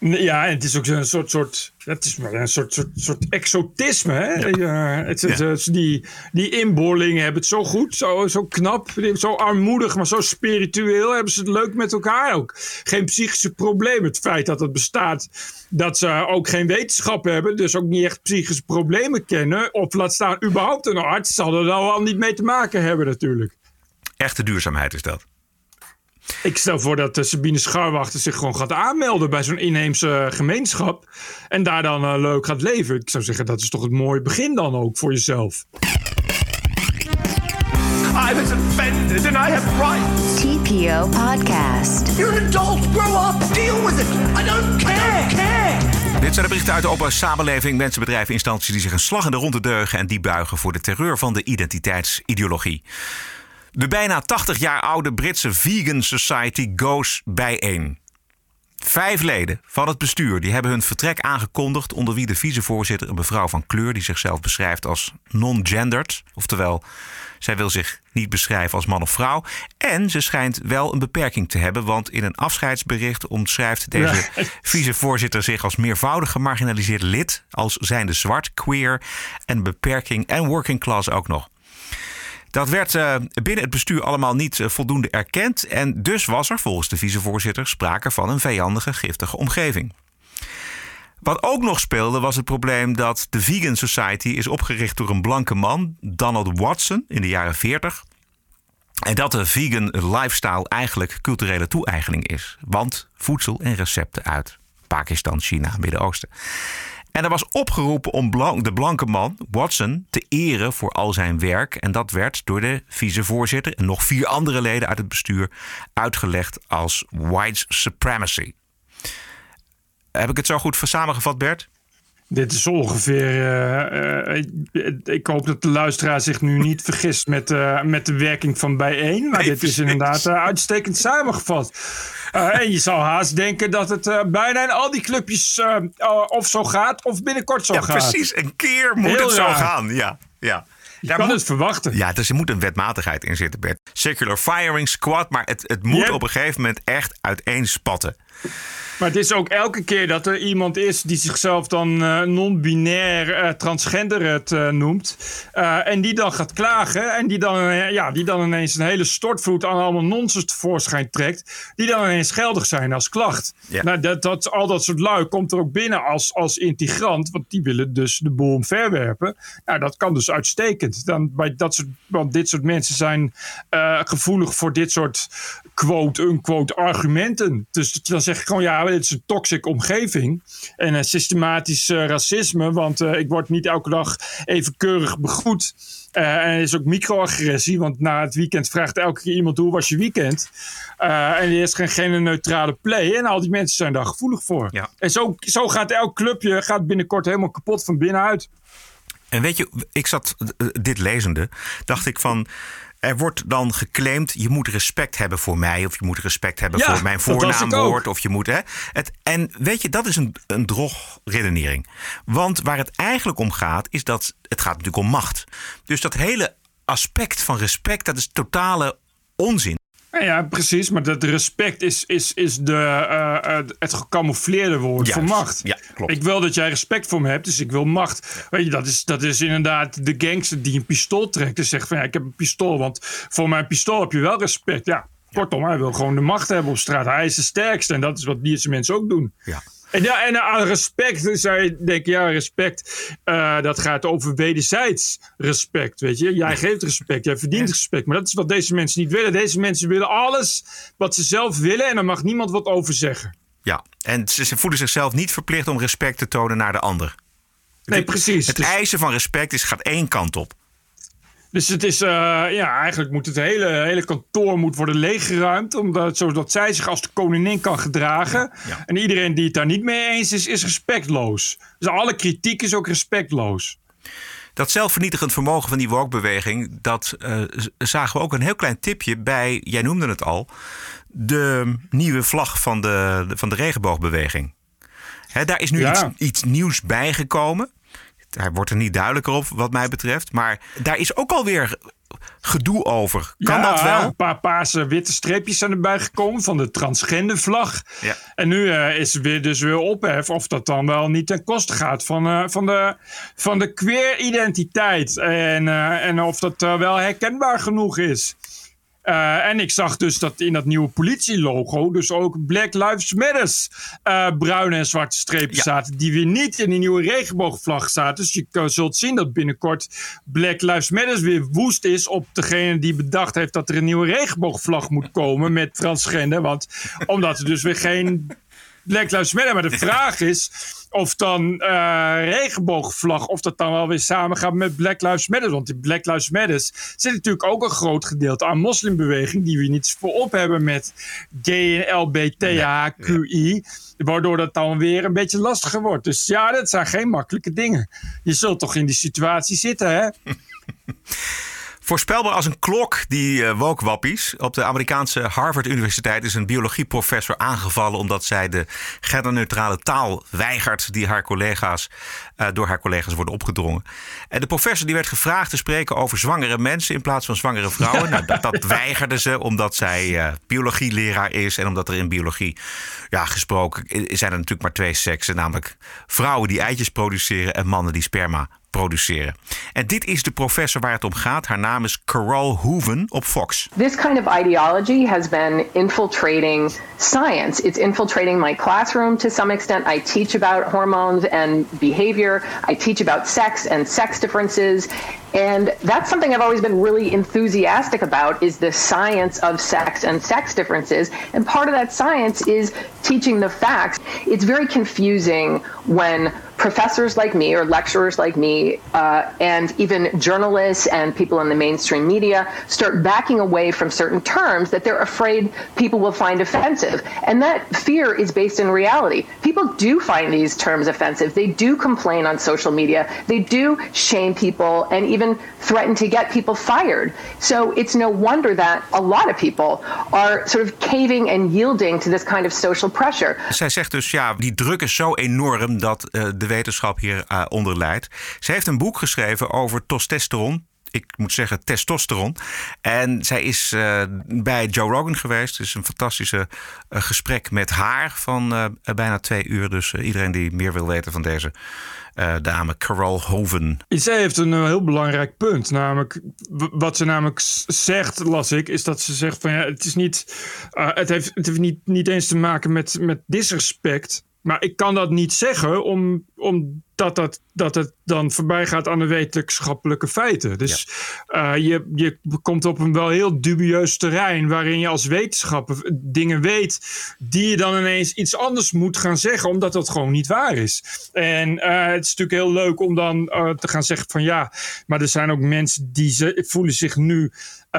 Ja, en het is ook een soort, soort, het is maar een soort, soort, soort exotisme. Hè? Ja. het, Ja. die, die inboorlingen hebben het zo goed, zo, zo knap, zo armoedig, maar zo spiritueel. Hebben ze het leuk met elkaar ook. Geen psychische problemen. Het feit dat het bestaat, dat ze ook geen wetenschap hebben, dus ook niet echt psychische problemen kennen. Of laat staan, überhaupt een arts, zal er dan al niet mee te maken hebben natuurlijk. Echte duurzaamheid is dat. Ik stel voor dat eh, Sabine Scharwachter zich gewoon gaat aanmelden bij zo'n inheemse gemeenschap. En daar dan eh, leuk gaat leven. Ik zou zeggen, dat is toch het mooie begin dan ook voor jezelf. I was offended and I have rights. TPO Podcast. You're an adult. Grow up. Deal with it. I don't care. care. Dit zijn de berichten uit de open samenleving. Mensen, bedrijven, instanties die zich een slag in de ronde deugen. En die buigen voor de terreur van de identiteitsideologie. De bijna 80 jaar oude Britse Vegan Society goes bijeen. Vijf leden van het bestuur die hebben hun vertrek aangekondigd. Onder wie de vicevoorzitter, een mevrouw van kleur. die zichzelf beschrijft als non-gendered. Oftewel, zij wil zich niet beschrijven als man of vrouw. En ze schijnt wel een beperking te hebben. Want in een afscheidsbericht omschrijft deze Ja. <laughs> vicevoorzitter zich als meervoudig gemarginaliseerd lid. Als zijnde zwart, queer en beperking en working class ook nog. Dat werd eh, binnen het bestuur allemaal niet eh, voldoende erkend. En dus was er volgens de vicevoorzitter sprake van een vijandige, giftige omgeving. Wat ook nog speelde was het probleem dat de Vegan Society is opgericht door een blanke man, Donald Watson, in de jaren 40. En dat de vegan lifestyle eigenlijk culturele toe-eigening is. Want voedsel en recepten uit Pakistan, China, Midden-Oosten. En er was opgeroepen om de blanke man, Watson, te eren voor al zijn werk. En dat werd door de vicevoorzitter en nog vier andere leden uit het bestuur uitgelegd als white supremacy. Heb ik het zo goed samengevat, Bert? Dit is ongeveer. Uh, uh, ik hoop dat de luisteraar zich nu niet vergist met, uh, met de werking van bijeen. Maar dit is inderdaad uitstekend samengevat. en je zou haast denken dat het bijna in al die clubjes of zo gaat of binnenkort zo ja, gaat. Precies, een keer moet het zo gaan. Ja, ja. Je Daar kan moet, het verwachten. Ja, dus er moet een wetmatigheid in zitten, Bert. Circular firing squad, maar het, het moet op een gegeven moment echt uiteenspatten. Maar het is ook elke keer dat er iemand is die zichzelf dan uh, non-binair uh, transgender het uh, noemt. en die dan gaat klagen. En die dan, ja, die dan ineens een hele stortvloed aan allemaal nonsens tevoorschijn trekt. Die dan ineens geldig zijn als klacht. Ja. Nou, dat, dat, al dat soort lui komt er ook binnen als, als integrant. Want die willen dus de boel omverwerpen. Nou, dat kan dus uitstekend. Dan, bij dat soort, want dit soort mensen zijn gevoelig voor dit soort quote-unquote argumenten. Dus dan zeg ik gewoon ja dit is een toxic omgeving. En een systematisch uh, racisme, want uh, ik word niet elke dag even keurig begroet. Uh, en er is ook microagressie, want na het weekend vraagt elke keer iemand hoe was je weekend. en er is geen, geen neutrale play. En al die mensen zijn daar gevoelig voor. Ja. En zo, zo gaat elk clubje gaat binnenkort helemaal kapot van binnenuit. En weet je, ik zat dit lezende, dacht ik van er wordt dan geclaimd, je moet respect hebben voor mij... of je moet respect hebben voor mijn voornaamwoord. Of je moet, hè, het, en weet je, dat is een, een drogredenering. Want waar het eigenlijk om gaat, is dat het gaat natuurlijk om macht. Dus dat hele aspect van respect, dat is totale onzin. Ja, precies. Maar dat respect is, is, is de, uh, het gecamoufleerde woord voor macht. Ja, klopt. Ik wil dat jij respect voor me hebt, dus ik wil macht. Weet je, dat is, dat is inderdaad de gangster die een pistool trekt en zegt van ja, ik heb een pistool, want voor mijn pistool heb je wel respect. Ja, kortom, hij wil gewoon de macht hebben op straat. Hij is de sterkste en dat is wat deze mensen ook doen. Ja. En, ja, en aan respect zou je denken, ja, respect, uh, dat gaat over wederzijds respect, weet je. Jij geeft respect, jij verdient respect. Maar dat is wat deze mensen niet willen. Deze mensen willen alles wat ze zelf willen en daar mag niemand wat over zeggen. Ja, en ze voelen zichzelf niet verplicht om respect te tonen naar de ander. Nee, precies. Het dus... eisen van respect is, gaat één kant op. Dus het is, uh, ja, eigenlijk moet het hele, hele kantoor moet worden leeggeruimd. Omdat, zodat zij zich als de koningin kan gedragen. Ja, En iedereen die het daar niet mee eens is, is respectloos. Dus alle kritiek is ook respectloos. Dat zelfvernietigend vermogen van die woke-beweging, dat uh, zagen we ook een heel klein tipje bij, jij noemde het al, de nieuwe vlag van de, van de regenboogbeweging. He, daar is nu ja. iets, iets nieuws bijgekomen hij wordt er niet duidelijker op, wat mij betreft. Maar daar is ook alweer gedoe over. Kan dat wel? Een paar paarse witte streepjes zijn erbij gekomen van de transgendervlag. Ja. En nu uh, is er weer dus weer ophef of dat dan wel niet ten koste gaat van, uh, van, de, van de queer-identiteit. En, uh, en of dat wel herkenbaar genoeg is. Uh, en ik zag dus dat in dat nieuwe politielogo dus ook Black Lives Matters uh, bruine en zwarte strepen ja. zaten. Die weer niet in die nieuwe regenboogvlag zaten. Dus je zult zien dat binnenkort Black Lives Matters weer woest is op degene die bedacht heeft dat er een nieuwe regenboogvlag moet komen met transgender. Want omdat er dus weer geen Black Lives Matter. Maar de <laughs> vraag is of dan uh, regenboogvlag, of dat dan wel weer samen gaat met Black Lives Matter. Want in Black Lives Matter zit natuurlijk ook een groot gedeelte aan moslimbeweging die we niets voorop hebben met gay en LBTHQI. Waardoor dat dan weer een beetje lastiger wordt. Dus ja, dat zijn geen makkelijke dingen. Je zult toch in die situatie zitten, hè? <laughs> Voorspelbaar als een klok, die uh, wokwappies. Op de Amerikaanse Harvard Universiteit is een biologieprofessor aangevallen... omdat zij de genderneutrale taal weigert... die haar collega's, uh, door haar collega's worden opgedrongen. En de professor die werd gevraagd te spreken over zwangere mensen... in plaats van zwangere vrouwen. <laughs> nou, dat, dat weigerde ze omdat zij uh, biologieleraar is... en omdat er in biologie, ja, gesproken... zijn er natuurlijk maar twee seksen. Namelijk vrouwen die eitjes produceren en mannen die sperma produceren. En dit is de professor waar het om gaat. Haar naam is Carol Hooven op Fox. This kind of ideology has been infiltrating science. It's infiltrating my classroom to some extent. I teach about hormones and behavior. I teach about sex and sex differences. And that's something I've always been really enthusiastic about is the science of sex and sex differences. And part of that science is teaching the facts. It's very confusing when professors like me or lecturers like me uh, and even journalists and people in the mainstream media start backing away from certain terms that they're afraid people will find offensive. And that fear is based in reality. People do find these terms offensive. They do complain on social media. They do shame people and even threaten to get people fired. So it's no wonder that a lot of people are sort of caving and yielding to this kind of social pressure. Zij zegt dus, ja, die druk is zo enorm dat uh, de wetenschap hier uh, onder leidt. Ze heeft een boek geschreven over testosteron. Ik moet zeggen testosteron. En zij is uh, bij Joe Rogan geweest. Het is een fantastische uh, gesprek met haar van bijna twee uur. Dus iedereen die meer wil weten van deze dame, Carol Hoven. Zij heeft een heel belangrijk punt. Namelijk, wat ze namelijk zegt, las ik, is dat ze zegt van ja, het is niet. het heeft, het heeft niet, niet eens te maken met, met disrespect. Maar ik kan dat niet zeggen om, omdat dat, dat het dan voorbij gaat aan de wetenschappelijke feiten. Dus ja. uh, je, je komt op een wel heel dubieus terrein waarin je als wetenschapper dingen weet die je dan ineens iets anders moet gaan zeggen, omdat dat gewoon niet waar is. En uh, het is natuurlijk heel leuk om dan uh, te gaan zeggen van ja, maar er zijn ook mensen die ze, voelen zich nu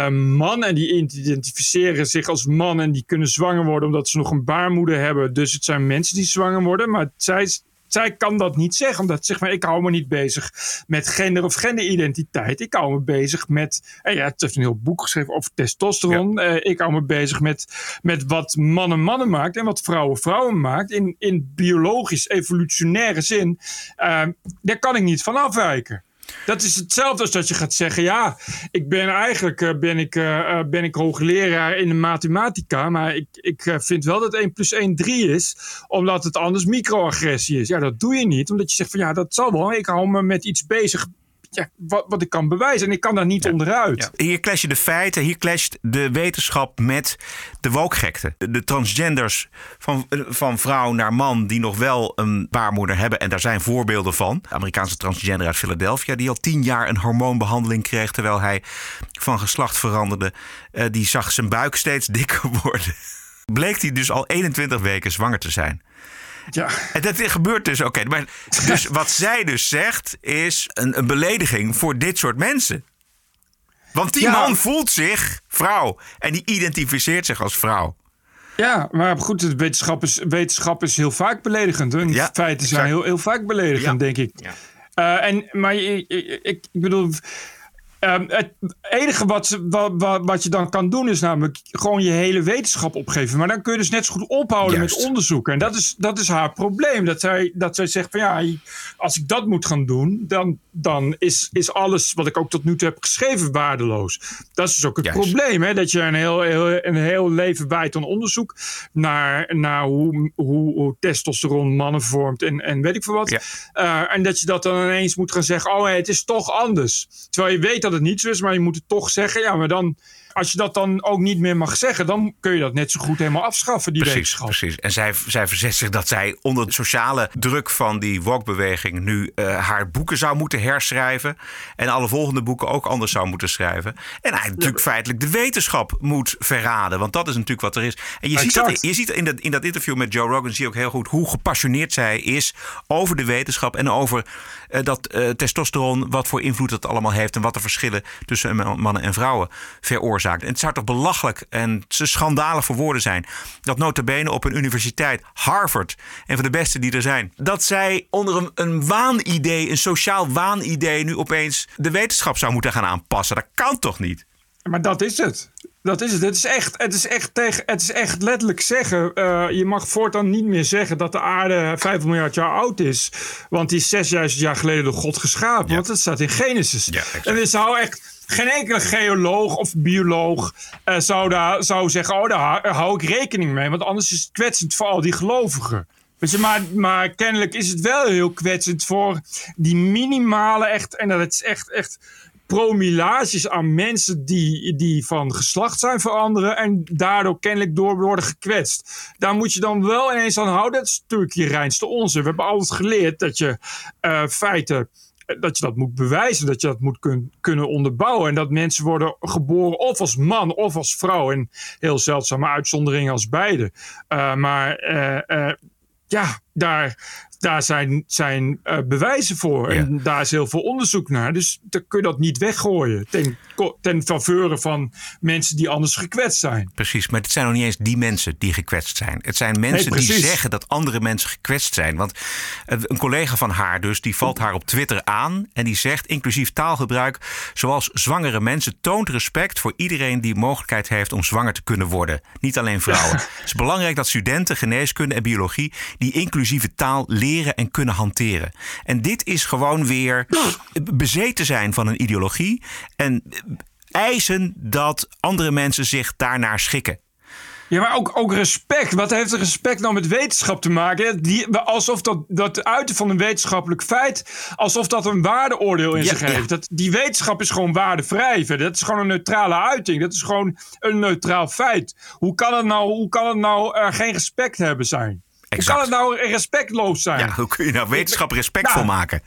man en die identificeren zich als man en die kunnen zwanger worden omdat ze nog een baarmoeder hebben. Dus het zijn mensen die zwanger worden, maar zij zij kan dat niet zeggen. Omdat zeg maar, ik hou me niet bezig met gender of genderidentiteit. Ik hou me bezig met. En ja, het heeft een heel boek geschreven over testosteron. Ja. Uh, ik hou me bezig met, met wat mannen mannen maakt en wat vrouwen vrouwen maakt. In, in biologisch, evolutionaire zin. Uh, daar kan ik niet van afwijken. Dat is hetzelfde als dat je gaat zeggen: ja, ik ben eigenlijk uh, ben ik, uh, ben ik hoogleraar in de mathematica, maar ik, ik vind wel dat 1 plus 1 3 is, omdat het anders microagressie is. Ja, dat doe je niet, omdat je zegt van ja, dat zal wel. Ik hou me met iets bezig ja, wat, wat ik kan bewijzen. En ik kan daar niet ja. onderuit. Ja. Hier clash je de feiten, hier clasht de wetenschap met de wokgekte. De, de transgenders van, van vrouw naar man die nog wel een baarmoeder hebben. En daar zijn voorbeelden van. De Amerikaanse transgender uit Philadelphia die al tien jaar een hormoonbehandeling kreeg terwijl hij van geslacht veranderde. Uh, die zag zijn buik steeds dikker <laughs> worden. Bleek hij dus al 21 weken zwanger te zijn. Ja. En dat gebeurt dus, oké. Okay, dus wat <laughs> zij dus zegt is een, een, belediging voor dit soort mensen. Want die ja. man voelt zich vrouw en die identificeert zich als vrouw. Ja, maar goed, het wetenschap is, wetenschap is heel vaak beledigend. Hun ja, feiten zijn heel, heel vaak beledigend, denk ik. Uh, en, maar ik, ik, ik bedoel Um, het enige wat, wat, wat, je dan kan doen is namelijk gewoon je hele wetenschap opgeven. Maar dan kun je dus net zo goed ophouden Juist. met onderzoeken. En dat is, dat is haar probleem. Dat zij, dat zij zegt van ja, als ik dat moet gaan doen, dan, dan is, is alles wat ik ook tot nu toe heb geschreven waardeloos. Dat is dus ook het Juist. probleem. Hè? Dat je een heel, heel, een heel leven wijdt aan onderzoek naar, naar hoe, hoe, hoe testosteron mannen vormt en, en weet ik veel wat. Ja. Uh, en dat je dat dan ineens moet gaan zeggen, oh hey, het is toch anders. Terwijl je weet dat het niet zo is, maar je moet het toch zeggen. Ja, maar dan, als je dat dan ook niet meer mag zeggen, dan kun je dat net zo goed helemaal afschaffen, die precies, wetenschap. Precies. En zij, zij verzet zich dat zij onder de sociale druk van die woke-beweging nu uh, haar boeken zou moeten herschrijven. En alle volgende boeken ook anders zou moeten schrijven. En hij natuurlijk ja, feitelijk de wetenschap moet verraden. Want dat is natuurlijk wat er is. En je ziet, dat, je ziet in, dat, in dat interview met Joe Rogan zie je ook heel goed hoe gepassioneerd zij is over de wetenschap en over uh, dat uh, testosteron, wat voor invloed dat allemaal heeft en wat de verschillen tussen mannen en vrouwen veroorzaakt. En het zou toch belachelijk en schandalig voor woorden zijn dat notabene op een universiteit, Harvard, een van de beste die er zijn, dat zij onder een waanidee, een sociaal waanidee, nu opeens de wetenschap zou moeten gaan aanpassen. Dat kan toch niet? Maar dat is het. Dat is het. Het is echt, het is echt, tegen, het is echt letterlijk zeggen. Uh, je mag voortaan niet meer zeggen dat de aarde 5 miljard jaar oud is. Want die is 6000 jaar geleden door God geschapen. Ja. Want dat staat in Genesis. Ja, en er zou echt geen enkele geoloog of bioloog uh, zou, daar, zou zeggen: Oh, daar hou ik rekening mee. Want anders is het kwetsend voor al die gelovigen. Weet je, maar, maar kennelijk is het wel heel kwetsend voor die minimale echt... En dat is echt, echt promillages aan mensen die, die van geslacht zijn veranderen en daardoor kennelijk door worden gekwetst. Daar moet je dan wel ineens aan houden. Dat is natuurlijk je reinste onzin. We hebben altijd geleerd dat je uh, feiten dat je dat moet bewijzen, dat je dat moet kun, kunnen onderbouwen. En dat mensen worden geboren of als man of als vrouw. En heel zeldzame uitzonderingen als beide. Uh, maar ja, daar, daar zijn, zijn uh, bewijzen voor. En daar is heel veel onderzoek naar. Dus dan kun je dat niet weggooien. Ten, ten faveur van mensen die anders gekwetst zijn. Precies, maar het zijn nog niet eens die mensen die gekwetst zijn. Het zijn mensen nee, die zeggen dat andere mensen gekwetst zijn. Want een collega van haar dus, die valt haar op Twitter aan. En die zegt, inclusief taalgebruik, zoals zwangere mensen, toont respect voor iedereen die mogelijkheid heeft om zwanger te kunnen worden. Niet alleen vrouwen. <laughs> het is belangrijk dat studenten geneeskunde en biologie die inclusieve taal leren en kunnen hanteren. En dit is gewoon weer bezeten zijn van een ideologie en eisen dat andere mensen zich daarnaar schikken. Ja, maar ook, ook respect. Wat heeft respect nou met wetenschap te maken? Die, alsof dat, dat uiten van een wetenschappelijk feit, alsof dat een waardeoordeel in ja, zich heeft. Dat, die wetenschap is gewoon waardevrij. Dat is gewoon een neutrale uiting. Dat is gewoon een neutraal feit. Hoe kan het nou, hoe kan het nou uh, geen respect hebben zijn? Exact. Hoe kan het nou respectloos zijn? Ja, hoe kun je nou wetenschap respectvol nou, maken?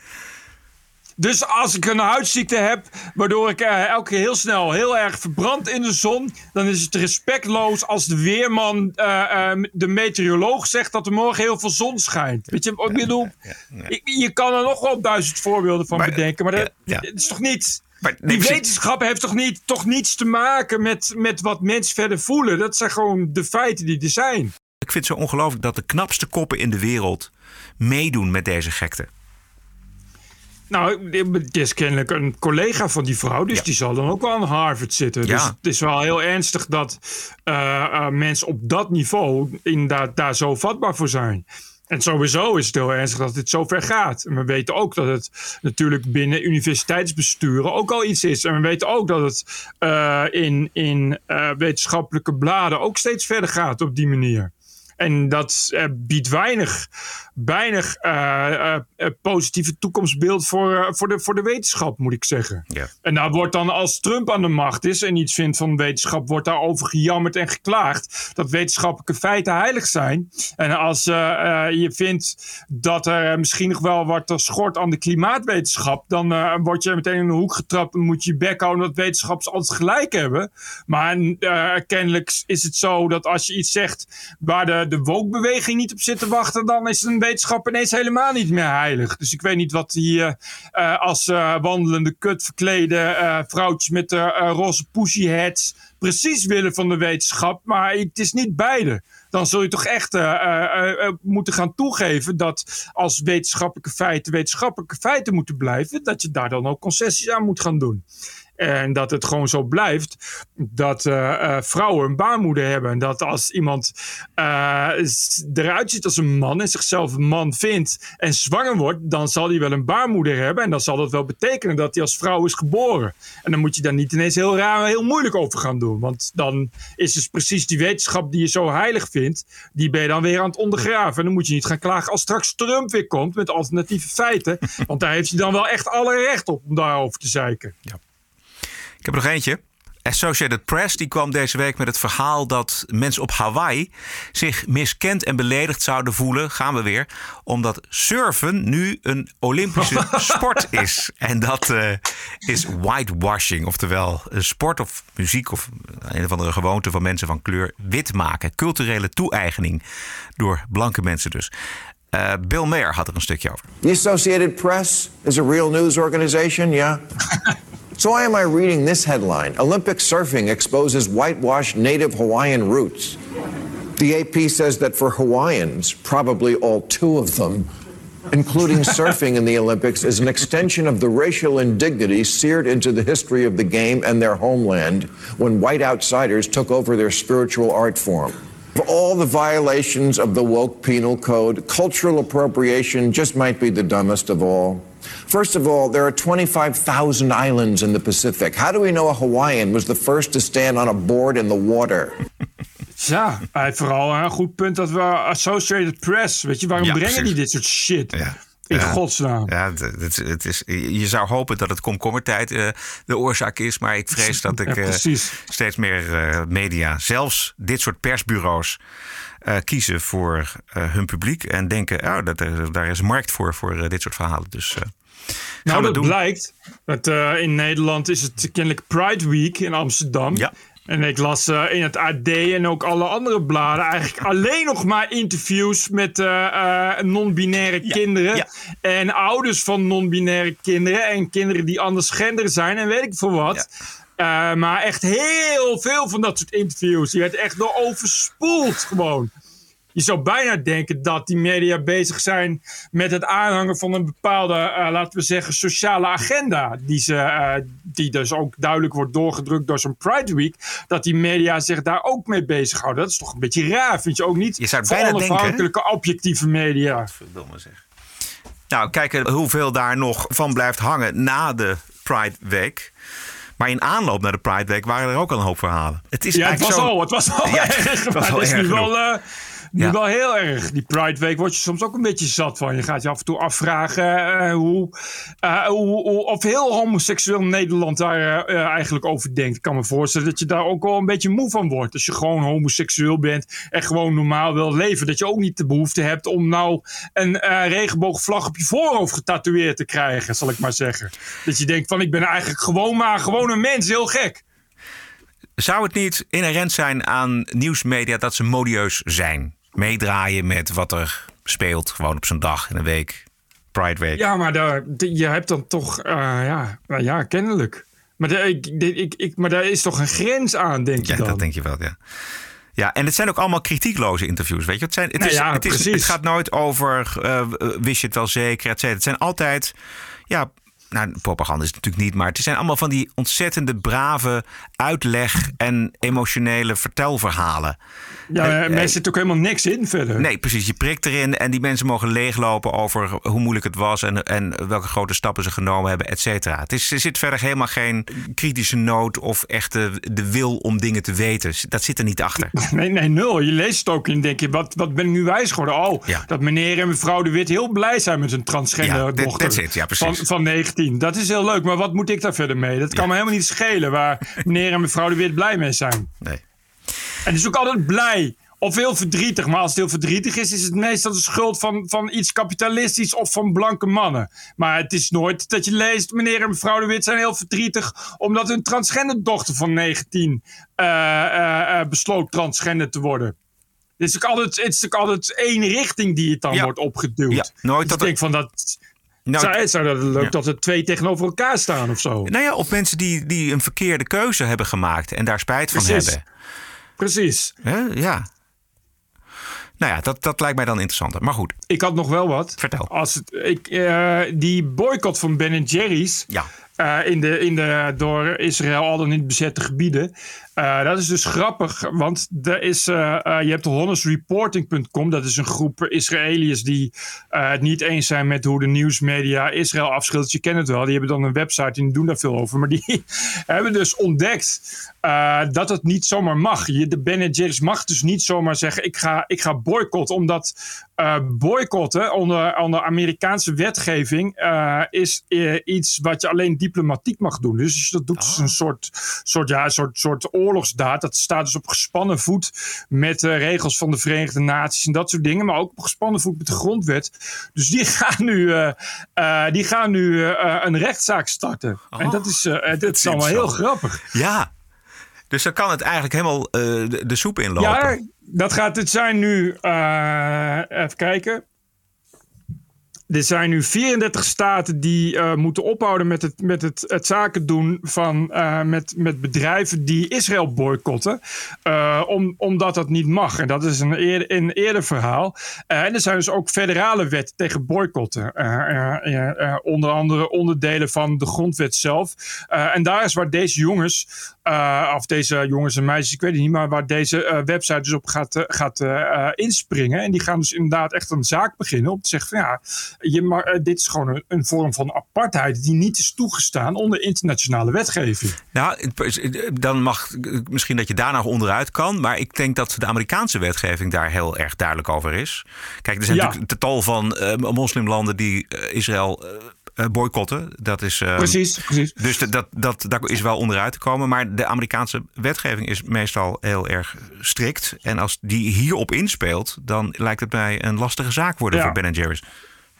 Dus als ik een huidziekte heb, waardoor ik uh, elke keer heel snel heel erg verbrand in de zon, dan is het respectloos als de weerman, uh, uh, de meteoroloog zegt dat er morgen heel veel zon schijnt. Weet je, wat ik bedoel? Je kan er nog wel duizend voorbeelden van maar, bedenken, maar dat, dat, is toch niet. Maar, nee, die wetenschap heeft toch, niet, toch niets te maken met, met wat mensen verder voelen? Dat zijn gewoon de feiten die er zijn. Ik vind het zo ongelooflijk dat de knapste koppen in de wereld meedoen met deze gekte. Nou, het is kennelijk een collega van die vrouw, dus ja. die zal dan ook wel aan Harvard zitten. Ja. Dus het is wel heel ernstig dat uh, uh, mensen op dat niveau inderdaad daar zo vatbaar voor zijn. En sowieso is het heel ernstig dat het zo ver gaat. En we weten ook dat het natuurlijk binnen universiteitsbesturen ook al iets is. En we weten ook dat het uh, in, in wetenschappelijke bladen ook steeds verder gaat op die manier. En dat uh, biedt weinig, weinig uh, uh, positieve toekomstbeeld voor, voor, de, voor de wetenschap, moet ik zeggen. Ja. En daar wordt dan, als Trump aan de macht is en iets vindt van wetenschap, wordt daarover gejammerd en geklaagd dat wetenschappelijke feiten heilig zijn. En als je vindt dat er misschien nog wel wat schort aan de klimaatwetenschap, dan word je meteen in een hoek getrapt en moet je je bek houden dat wetenschappers altijd gelijk hebben. Maar kennelijk is het zo dat als je iets zegt waar de de woke-beweging niet op zit te wachten, dan is een wetenschap ineens helemaal niet meer heilig. Dus ik weet niet wat die uh, uh, als wandelende kut verklede vrouwtjes met roze pussyheads precies willen van de wetenschap. Maar het is niet beide. Dan zul je toch echt moeten gaan toegeven dat als wetenschappelijke feiten wetenschappelijke feiten moeten blijven, dat je daar dan ook concessies aan moet gaan doen. En dat het gewoon zo blijft dat uh, uh, vrouwen een baarmoeder hebben. En dat als iemand uh, eruit ziet als een man en zichzelf een man vindt en zwanger wordt, dan zal hij wel een baarmoeder hebben. En dan zal dat wel betekenen dat hij als vrouw is geboren. En dan moet je daar niet ineens heel raar heel moeilijk over gaan doen. Want dan is dus precies die wetenschap die je zo heilig vindt, die ben je dan weer aan het ondergraven. En dan moet je niet gaan klagen als straks Trump weer komt met alternatieve feiten. Want daar heeft hij dan wel echt alle recht op om daarover te zeiken. Ja. Ik heb er nog eentje. Associated Press die kwam deze week met het verhaal dat mensen op Hawaii zich miskend en beledigd zouden voelen, gaan we weer, omdat surfen nu een Olympische <laughs> sport is. En dat uh, is whitewashing, oftewel een sport of muziek of een of andere gewoonte van mensen van kleur wit maken. Culturele toe-eigening door blanke mensen dus. Uh, Bill Mayer had er een stukje over. The Associated Press is a real news organization, yeah. <laughs> So why am I reading this headline? Olympic surfing exposes whitewashed native Hawaiian roots. The AP says that for Hawaiians, probably all two of them, including <laughs> surfing in the Olympics, is an extension of the racial indignity seared into the history of the game and their homeland when white outsiders took over their spiritual art form. For all the violations of the woke penal code, cultural appropriation just might be the dumbest of all. First of all, there are 25,000 islands in the Pacific. How do we know a Hawaiian was the first to stand on a board in the water? <laughs> Ja, vooral een goed punt dat we Associated Press, weet je, waarom Ja, brengen precies. die dit soort shit? Ja. In Ja. godsnaam. Ja, het, het, het is, je zou hopen dat het komkommertijd eh, de oorzaak is. Maar ik vrees dat <laughs> ik Ja, eh, steeds meer eh, media, zelfs dit soort persbureaus, eh, kiezen voor eh, hun publiek. En denken, oh, dat, er- daar is markt voor, voor dit soort verhalen. Dus eh Nou, dat doen. blijkt. Dat, eh, in Nederland is het kennelijk Pride Week in Amsterdam. Ja. En ik las eh, in het AD en ook alle andere bladen eigenlijk alleen nog maar interviews met eh, non-binaire kinderen. ja. En ouders van non-binaire kinderen. En kinderen die anders gender zijn en weet ik veel wat. Eh, maar echt heel veel van dat soort interviews. Je werd echt door overspoeld gewoon. Je zou bijna denken dat die media bezig zijn met het aanhangen van een bepaalde, eh, laten we zeggen, sociale agenda. Die, ze, eh, die dus ook duidelijk wordt doorgedrukt door zo'n Pride Week. Dat die media zich daar ook mee bezighouden. Dat is toch een beetje raar, vind je ook niet? Je zou bijna denken, onafhankelijke, objectieve media. Verdomme zeg. Nou, kijken hoeveel daar nog van blijft hangen na de Pride Week. Maar in aanloop naar de Pride Week waren er ook al een hoop verhalen. Het is ja, het was zo- al, het was al Ja, <laughs> erg. het was al het is nu wel, eh, nu wel heel erg. Die Pride Week word je soms ook een beetje zat van. Je gaat je af en toe afvragen eh, hoe, eh, hoe, hoe- of heel homoseksueel Nederland daar eh, eigenlijk over denkt. Ik kan me voorstellen dat je daar ook wel een beetje moe van wordt. Als je gewoon homoseksueel bent en gewoon normaal wil leven. Dat je ook niet de behoefte hebt om nou een regenboogvlag op je voorhoofd getatoeëerd te krijgen, zal ik maar zeggen. Dat je denkt van ik ben eigenlijk gewoon maar gewoon een mens, heel gek. Zou het niet inherent zijn aan nieuwsmedia dat ze modieus zijn? Meedraaien met wat er speelt, gewoon op zo'n dag in een week. Pride Week. Ja, maar daar, je hebt dan toch, eh, ja, nou ja, kennelijk. Maar, daar- ik, ik, ik, maar daar is toch een grens aan, denk je Ja, dan? dat denk je wel, ja. Ja, en het zijn ook allemaal kritiekloze interviews, weet je. Het, zijn, het, Nou is, ja, het, is, precies. het gaat nooit over, eh, wist je het wel zeker, et cetera. Het zijn altijd, ja, nou, propaganda is het natuurlijk niet, maar het zijn allemaal van die ontzettende brave uitleg en emotionele vertelverhalen. Ja, er zit ook helemaal niks in verder. Nee, precies. Je prikt erin en die mensen mogen leeglopen over hoe moeilijk het was en, en welke grote stappen ze genomen hebben, et cetera. Het is, er zit verder helemaal geen kritische nood of echte de wil om dingen te weten. Dat zit er niet achter. <laughs> Nee, nee, nul. Je leest het ook en denk je, wat, wat ben ik nu wijs geworden? Oh, Ja. dat meneer en mevrouw De Wit heel blij zijn met hun transgender Ja, that- dochter. that's it. Ja, precies. Van, van 19. Dat is heel leuk, maar wat moet ik daar verder mee? Dat kan me helemaal niet schelen waar meneer en mevrouw De Wit blij mee zijn. Nee. En het is ook altijd blij. Of heel verdrietig. Maar als het heel verdrietig is, is het meestal de schuld van, van iets kapitalistisch of van blanke mannen. Maar het is nooit dat je leest, meneer en mevrouw De Wit zijn heel verdrietig. omdat hun transgender dochter van 19 eh, eh, eh, besloot transgender te worden. Het is ook altijd, het is ook altijd één richting die het dan wordt opgeduwd. Ja, nooit Dus dat ik denk van dat. Nou, zou, zou dat leuk ja. dat er twee tegenover elkaar staan of zo? Nou ja, of mensen die, die een verkeerde keuze hebben gemaakt en daar spijt van Precies. hebben. Precies. Hè? Ja. Nou ja, dat, dat lijkt mij dan interessanter. Maar goed. Ik had nog wel wat. Vertel. Als het, ik, eh, die boycott van Ben Jerry's. Ja. eh, in de, in de door Israël al dan niet bezette gebieden. Eh, dat is dus grappig, want er is, eh, eh, je hebt honestreporting.com. Dat is een groep Israëliërs die het niet eens zijn met hoe de nieuwsmedia Israël afschildert. Je kent het wel, die hebben dan een website en die doen daar veel over. Maar die <laughs> hebben dus ontdekt dat het niet zomaar mag. Je, de Ben Jerry's mag dus niet zomaar zeggen: ik ga, ik ga boycotten. Omdat boycotten onder, onder Amerikaanse wetgeving is iets wat je alleen diplomatiek mag doen. Dus als je dat doet, is een soort, soort, ja, een soort, soort oorlogsdaad. Dat staat dus op gespannen voet met de regels van de Verenigde Naties en dat soort dingen. Maar ook op gespannen voet met de grondwet. Dus die <laughs> gaan nu, eh, eh, die gaan nu eh, een rechtszaak starten. en dat is, eh, dat is allemaal heel grappig. Ja. Dus dan kan het eigenlijk helemaal eh, de, de soep inlopen. Ja, dat gaat het zijn nu. eh, even kijken. Er zijn nu 34 staten die eh, moeten ophouden met het, met het, het zaken doen van, eh, met, met bedrijven die Israël boycotten. eh, om, omdat dat niet mag. En dat is een een eerder verhaal. En er zijn dus ook federale wetten tegen boycotten. Onder andere onderdelen van de grondwet zelf. En daar is waar deze jongens eh, of deze jongens en meisjes, ik weet het niet, maar waar deze eh, website dus op gaat, eh, gaat inspringen. En die gaan dus inderdaad echt een zaak beginnen om te zeggen van ja, je dit is gewoon een, een vorm van apartheid die niet is toegestaan onder internationale wetgeving. Nou, dan mag misschien dat je daar nog onderuit kan. Maar ik denk dat de Amerikaanse wetgeving daar heel erg duidelijk over is. Kijk, er zijn Ja. natuurlijk een tal van moslimlanden die Israël boycotten. Dat is, eh, Precies, precies. Dus dat, dat, dat, daar is wel onderuit te komen. Maar de Amerikaanse wetgeving is meestal heel erg strikt. En als die hierop inspeelt, dan lijkt het mij een lastige zaak worden Ja. voor Ben Jerry's.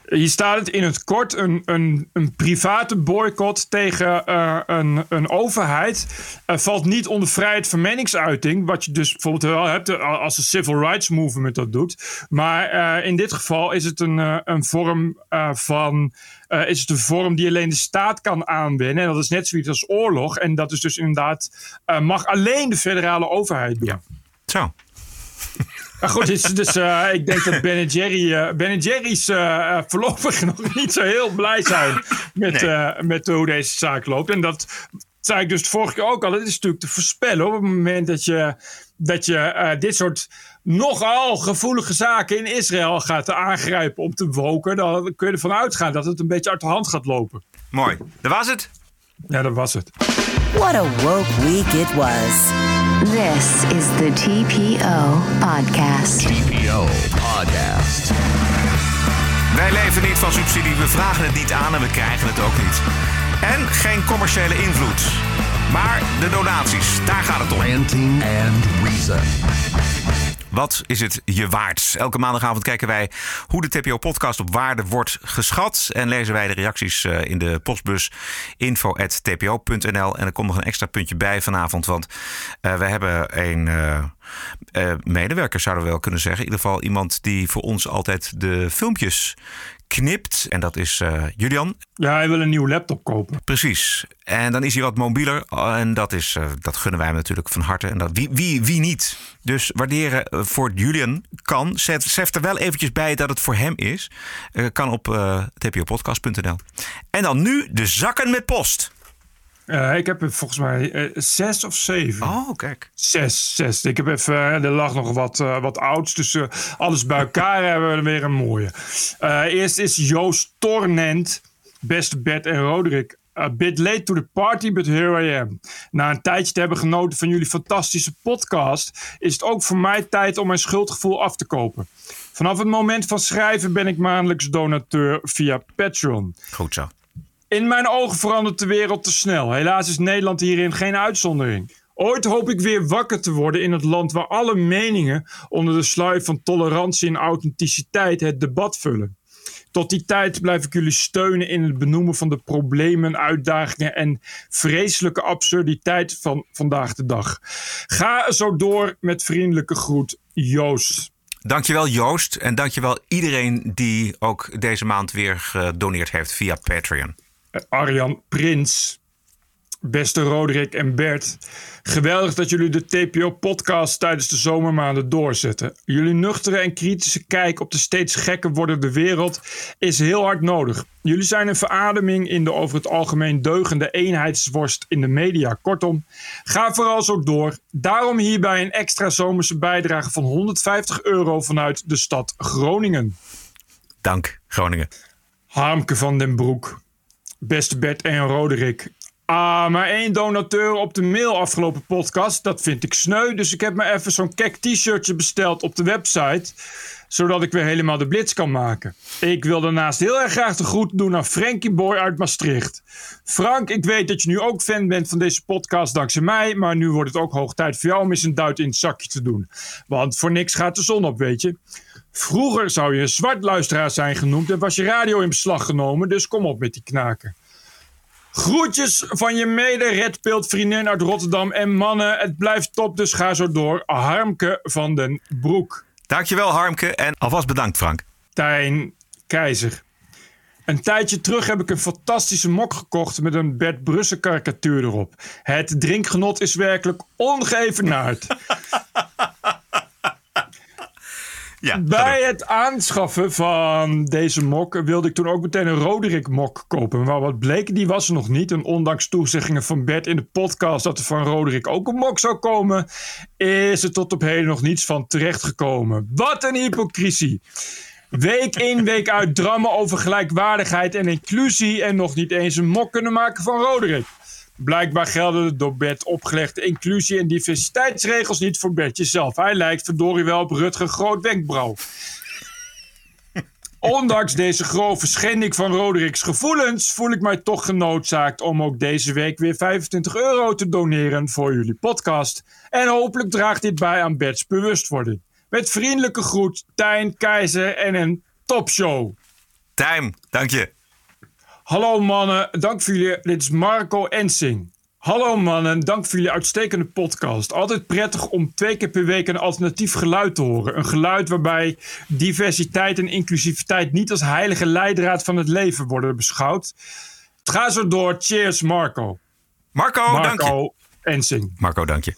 Hier staat het in het kort: een, een, een private boycott tegen eh, een, een overheid eh, valt niet onder vrijheid van meningsuiting. Wat je dus bijvoorbeeld wel hebt eh, als de Civil Rights Movement dat doet. Maar eh, in dit geval is het een, eh, een vorm eh, van. Eh, is het een vorm die alleen de staat kan aanwenden. En dat is net zoiets als oorlog. En dat is dus inderdaad. eh, mag alleen de federale overheid doen. Zo. Maar goed, dus, dus eh, ik denk dat Ben Jerry, eh, Ben Jerry's eh, voorlopig <laughs> nog niet zo heel blij zijn met, met hoe deze zaak loopt. En dat zei ik dus de vorige keer ook al. Het is natuurlijk te voorspellen op het moment dat je, dat je eh, dit soort nogal gevoelige zaken in Israël gaat aangrijpen om te woken. Dan kun je ervan uitgaan dat het een beetje uit de hand gaat lopen. Mooi. Dat was het. Ja, dat was het. What a woke week it was. This is the TPO Podcast. TPO Podcast. Wij leven niet van subsidie, we vragen het niet aan en we krijgen het ook niet. En geen commerciële invloed. Maar de donaties, daar gaat het om. Ranting and Reason. Wat is het je waard? Elke maandagavond kijken wij hoe de TPO-podcast op waarde wordt geschat. En lezen wij de reacties eh, in de postbus info.tpo.nl. En er komt nog een extra puntje bij vanavond. Want eh, we hebben een eh, medewerker, zouden we wel kunnen zeggen. In ieder geval iemand die voor ons altijd de filmpjes knipt. En dat is eh, Julian. Ja, hij wil een nieuwe laptop kopen. Precies. En dan is hij wat mobieler. En dat, is, eh, dat gunnen wij hem natuurlijk van harte. En dat, wie, wie, wie niet? Dus waarderen eh, voor Julian kan. Zet, zet er wel eventjes bij dat het voor hem is. Kan op tpopodcast.nl. En dan nu de zakken met post. Eh, ik heb er volgens mij eh, zes of zeven. Oh, kijk. Zes, zes. Ik heb even, eh, er lag nog wat, wat ouds. Dus alles bij elkaar <laughs> hebben we er weer een mooie. Eerst is Joost Tornent. Beste Bert en Roderick. A bit late to the party, but here I am. Na een tijdje te hebben genoten van jullie fantastische podcast... is het ook voor mij tijd om mijn schuldgevoel af te kopen. Vanaf het moment van schrijven ben ik maandelijks donateur via Patreon. Goed zo. In mijn ogen verandert de wereld te snel. Helaas is Nederland hierin geen uitzondering. Ooit hoop ik weer wakker te worden in het land waar alle meningen onder de sluier van tolerantie en authenticiteit het debat vullen. Tot die tijd blijf ik jullie steunen in het benoemen van de problemen, uitdagingen en vreselijke absurditeit van vandaag de dag. Ga zo door met vriendelijke groet, Joost. Dankjewel Joost. En dankjewel iedereen die ook deze maand weer gedoneerd heeft via Patreon. Arjan Prins. Beste Roderick en Bert. Geweldig dat jullie de TPO-podcast tijdens de zomermaanden doorzetten. Jullie nuchtere en kritische kijk op de steeds gekker wordende wereld is heel hard nodig. Jullie zijn een verademing in de over het algemeen deugende eenheidsworst in de media. Kortom, ga vooral zo door. Daarom hierbij een extra zomerse bijdrage van 150 euro vanuit de stad Groningen. Dank, Groningen. Harmke van den Broek. Beste Bert en Roderick. Ah, maar één donateur op de mail afgelopen podcast. Dat vind ik sneu. Dus ik heb me even zo'n kek t-shirtje besteld op de website. Zodat ik weer helemaal de blitz kan maken. Ik wil daarnaast heel erg graag de groet doen aan Frankie Boy uit Maastricht. Frank, ik weet dat je nu ook fan bent van deze podcast dankzij mij. Maar nu wordt het ook hoog tijd voor jou om eens een duit in het zakje te doen. Want voor niks gaat de zon op, weet je. Vroeger zou je een zwart luisteraar zijn genoemd en was je radio in beslag genomen. Dus kom op met die knaken. Groetjes van je mede vriendin uit Rotterdam. En mannen, het blijft top, dus ga zo door. Harmke van den Broek. Dankjewel Harmke en alvast bedankt Frank. Tijn Keizer. Een tijdje terug heb ik een fantastische mok gekocht met een Bert Brussen karikatuur erop. Het drinkgenot is werkelijk ongeëvenaard. <laughs> Ja, Bij het aanschaffen van deze mok wilde ik toen ook meteen een Roderick mok kopen. Maar wat bleek, die was er nog niet. En ondanks toezeggingen van Bert in de podcast dat er van Roderick ook een mok zou komen, is er tot op heden nog niets van terechtgekomen. Wat een hypocrisie. Week in, week uit drammen over gelijkwaardigheid en inclusie en nog niet eens een mok kunnen maken van Roderick. Blijkbaar gelden de door Bert opgelegde inclusie- en diversiteitsregels niet voor Bertje zelf. Hij lijkt verdorie wel op Rutger Groot Wenkbrauw. <laughs> Ondanks deze grove schending van Rodericks gevoelens voel ik mij toch genoodzaakt om ook deze week weer 25 euro te doneren voor jullie podcast. En hopelijk draagt dit bij aan Bert's bewustwording. Met vriendelijke groet, Tijn Keizer en een topshow. Tijm, dank je. Hallo mannen, dank voor jullie. Dit is Marco Ensing. Hallo mannen, dank voor jullie uitstekende podcast. Altijd prettig om twee keer per week een alternatief geluid te horen. Een geluid waarbij diversiteit en inclusiviteit niet als heilige leidraad van het leven worden beschouwd. Het gaat zo door. Cheers, Marco. Marco, dank je. Marco Ensing. Marco, dank je.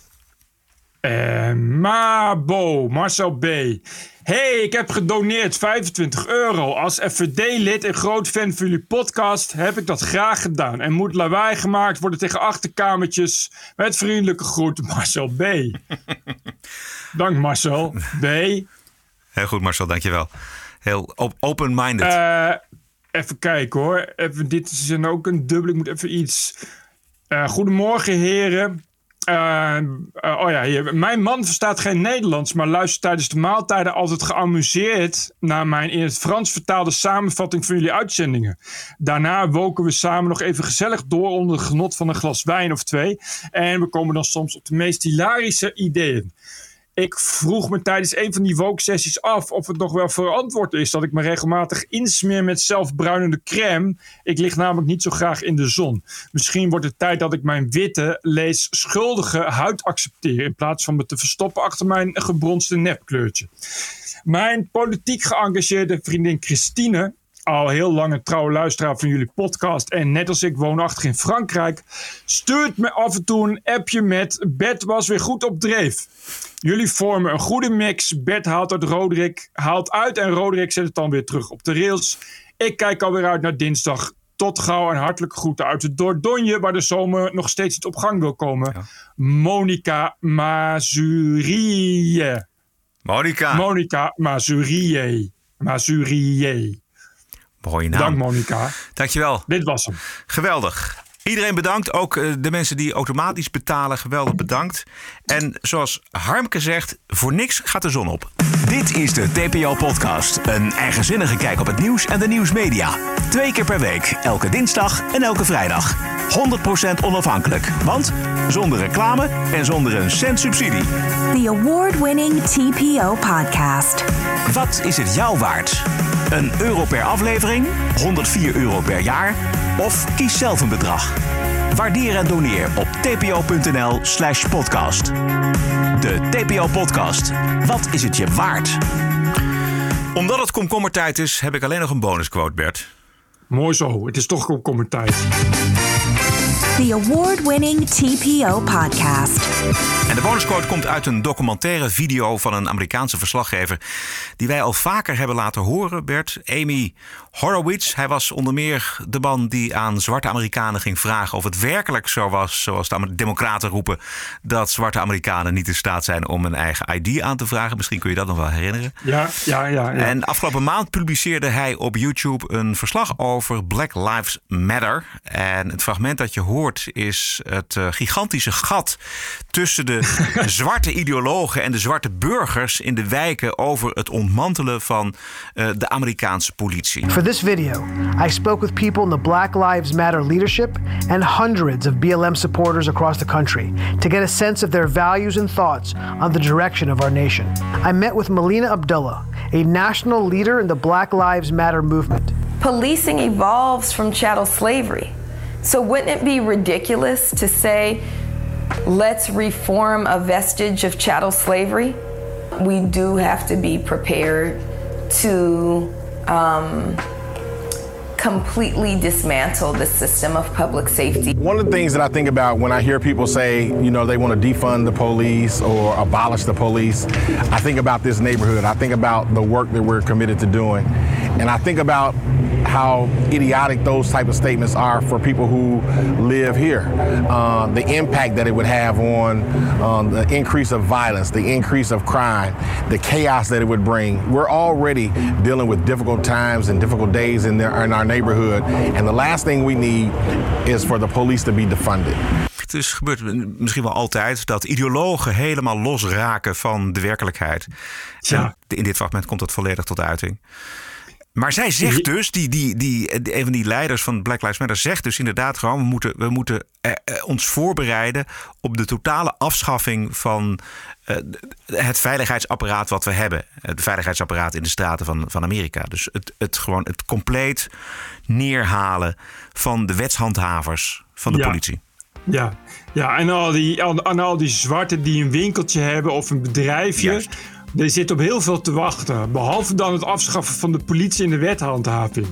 Eh, Mabo, Marcel B. Hey, ik heb gedoneerd 25 euro. Als FVD-lid en groot fan van jullie podcast heb ik dat graag gedaan. En moet lawaai gemaakt worden tegen achterkamertjes. Met vriendelijke groet, Marcel B. <laughs> Dank Marcel B. Heel goed, Marcel, dankjewel. Heel op- open-minded. Eh, even kijken hoor. Even, dit is dan ook een dubbel. Ik moet even iets. Eh, goedemorgen, heren. Eh, eh, oh ja, hier. mijn man verstaat geen Nederlands, maar luistert tijdens de maaltijden altijd geamuseerd naar mijn in het Frans vertaalde samenvatting van jullie uitzendingen. Daarna woken we samen nog even gezellig door onder het genot van een glas wijn of twee. En we komen dan soms op de meest hilarische ideeën. Ik vroeg me tijdens een van die woke-sessies af of het nog wel verantwoord is dat ik me regelmatig insmeer met zelfbruinende crème. Ik lig namelijk niet zo graag in de zon. Misschien wordt het tijd dat ik mijn witte, lees schuldige huid accepteer in plaats van me te verstoppen achter mijn gebronste nepkleurtje. Mijn politiek geëngageerde vriendin Christine, al heel lang een trouwe luisteraar van jullie podcast en net als ik woonachtig in Frankrijk, stuurt me af en toe een appje met Bert was weer goed op dreef. Jullie vormen een goede mix. Bert haalt uit Roderick, haalt uit en Roderick zet het dan weer terug op de rails. Ik kijk alweer uit naar dinsdag. Tot gauw en hartelijke groeten uit het Dordogne, waar de zomer nog steeds niet op gang wil komen. Monica Mazurie. Monica. Monica Mazurie. Mazurie. Naam. Dank Monica. Dankjewel. Dit was hem. Geweldig. Iedereen bedankt. Ook eh, de mensen die automatisch betalen. Geweldig bedankt. En zoals Harmke zegt, voor niks gaat de zon op. Dit is de TPO-podcast. Een eigenzinnige kijk op het nieuws en de nieuwsmedia. Twee keer per week, elke dinsdag en elke vrijdag. 100% onafhankelijk, want zonder reclame en zonder een cent subsidie. The award winning TPO podcast. Wat is het jou waard? Een euro per aflevering, 104 euro per jaar of kies zelf een bedrag. Waardeer en doneer op tpo.nl slash podcast. De TPO-podcast. Wat is het je waard? Omdat het komkommertijd is, heb ik alleen nog een bonusquote, Bert. Mooi zo. Het is toch komkommertijd. The award winning TPO podcast. En de bonusquote komt uit een documentaire video van een Amerikaanse verslaggever. die wij al vaker hebben laten horen, Bert. Amy Horowitz. Hij was onder meer de man die aan zwarte Amerikanen ging vragen. of het werkelijk zo was, zoals de Democraten roepen. dat zwarte Amerikanen niet in staat zijn om een eigen ID aan te vragen. Misschien kun je dat nog wel herinneren. Ja, ja, ja. ja. En afgelopen maand publiceerde hij op YouTube een verslag over Black Lives Matter. En het fragment dat je hoort is het eh, gigantische gat tussen de <laughs> zwarte ideologen en de zwarte burgers in de wijken over het ontmantelen van eh, de Amerikaanse politie. This video, I spoke with people in the Black Lives Matter leadership and hundreds of BLM supporters across the country to get a sense of their values and thoughts on the direction of our nation. I met with Melina Abdullah, a national leader in the Black Lives Matter movement. Policing evolves from chattel slavery. So, wouldn't it be ridiculous to say, let's reform a vestige of chattel slavery? We do have to be prepared to um, completely dismantle the system of public safety. One of the things that I think about when I hear people say, you know, they want to defund the police or abolish the police, I think about this neighborhood. I think about the work that we're committed to doing. And I think about how idiotic those type of statements are for people who live here. Uh, the impact that it would have on um, the increase of violence, the increase of crime, the chaos that it would bring. We're already dealing with difficult times and difficult days in, their, in our neighborhood. And the last thing we need is for the police to be defunded. Het is gebeurt misschien wel altijd dat ideologen helemaal losraken van de werkelijkheid. Ja. En in dit fragment komt dat volledig tot uiting. Maar zij zegt dus, die, die, die, een van die leiders van Black Lives Matter zegt dus inderdaad gewoon, we moeten, we moeten eh, eh, ons voorbereiden op de totale afschaffing van eh, het veiligheidsapparaat wat we hebben. Het veiligheidsapparaat in de straten van, van Amerika. Dus het, het gewoon het compleet neerhalen van de wetshandhavers van de Ja. politie. Ja, ja en, al die, al, en al die zwarten die een winkeltje hebben of een bedrijfje. Er zit op heel veel te wachten. Behalve dan het afschaffen van de politie en de wethandhaving.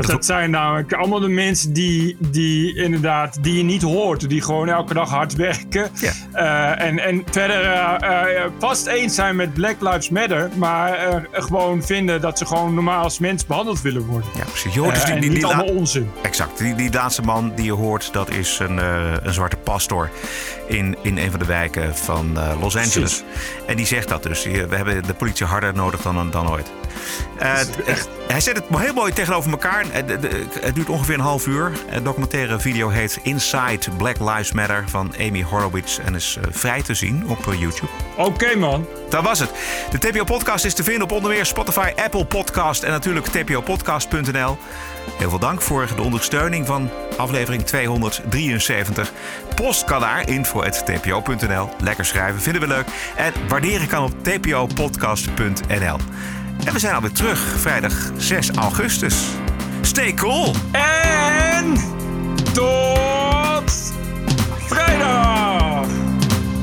Dat, zijn namelijk allemaal de mensen die, die inderdaad die je niet hoort. Die gewoon elke dag hard <laughs> werken. Eh, en, en verder eh, eh, vast eens zijn met Black Lives Matter. Maar gewoon vinden dat ze gewoon normaal als mens behandeld willen worden. Ja, precies. Je hoort dus die, die, niet die allemaal onzin. Exact. Die, die laatste man die je hoort, dat is een, een zwarte pastor in, in een van de wijken van Los Angeles. En die zegt dat dus. We hebben de politie harder nodig dan, dan ooit. Eh, Hij zet het heel mooi tegenover elkaar. Eh, de- de- Het duurt ongeveer een half uur. Het documentaire video heet Inside Black Lives Matter van Amy Horowitz. En is eh, vrij te zien op eh, YouTube. Oké man. Dat was het. De TPO-podcast is te vinden op onder meer Spotify, Apple Podcast en natuurlijk tpopodcast.nl. Heel veel dank voor de ondersteuning van aflevering 273. Post kan naar info.tpo.nl. Lekker schrijven, vinden we leuk. En waarderen kan op tpopodcast.nl. En we zijn alweer terug, vrijdag 6 augustus. Stay cool! En tot vrijdag!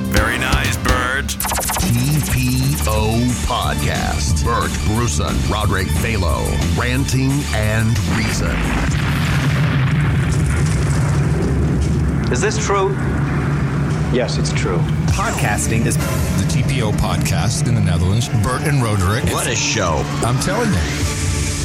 Very nice, Bird. TPO Podcast. Bert Bruson, Roderick Balo, Ranting and Reason. Is this true? Yes, it's true. Podcasting is the TPO podcast in the Netherlands. Bert and Roderick. What a show. I'm telling you.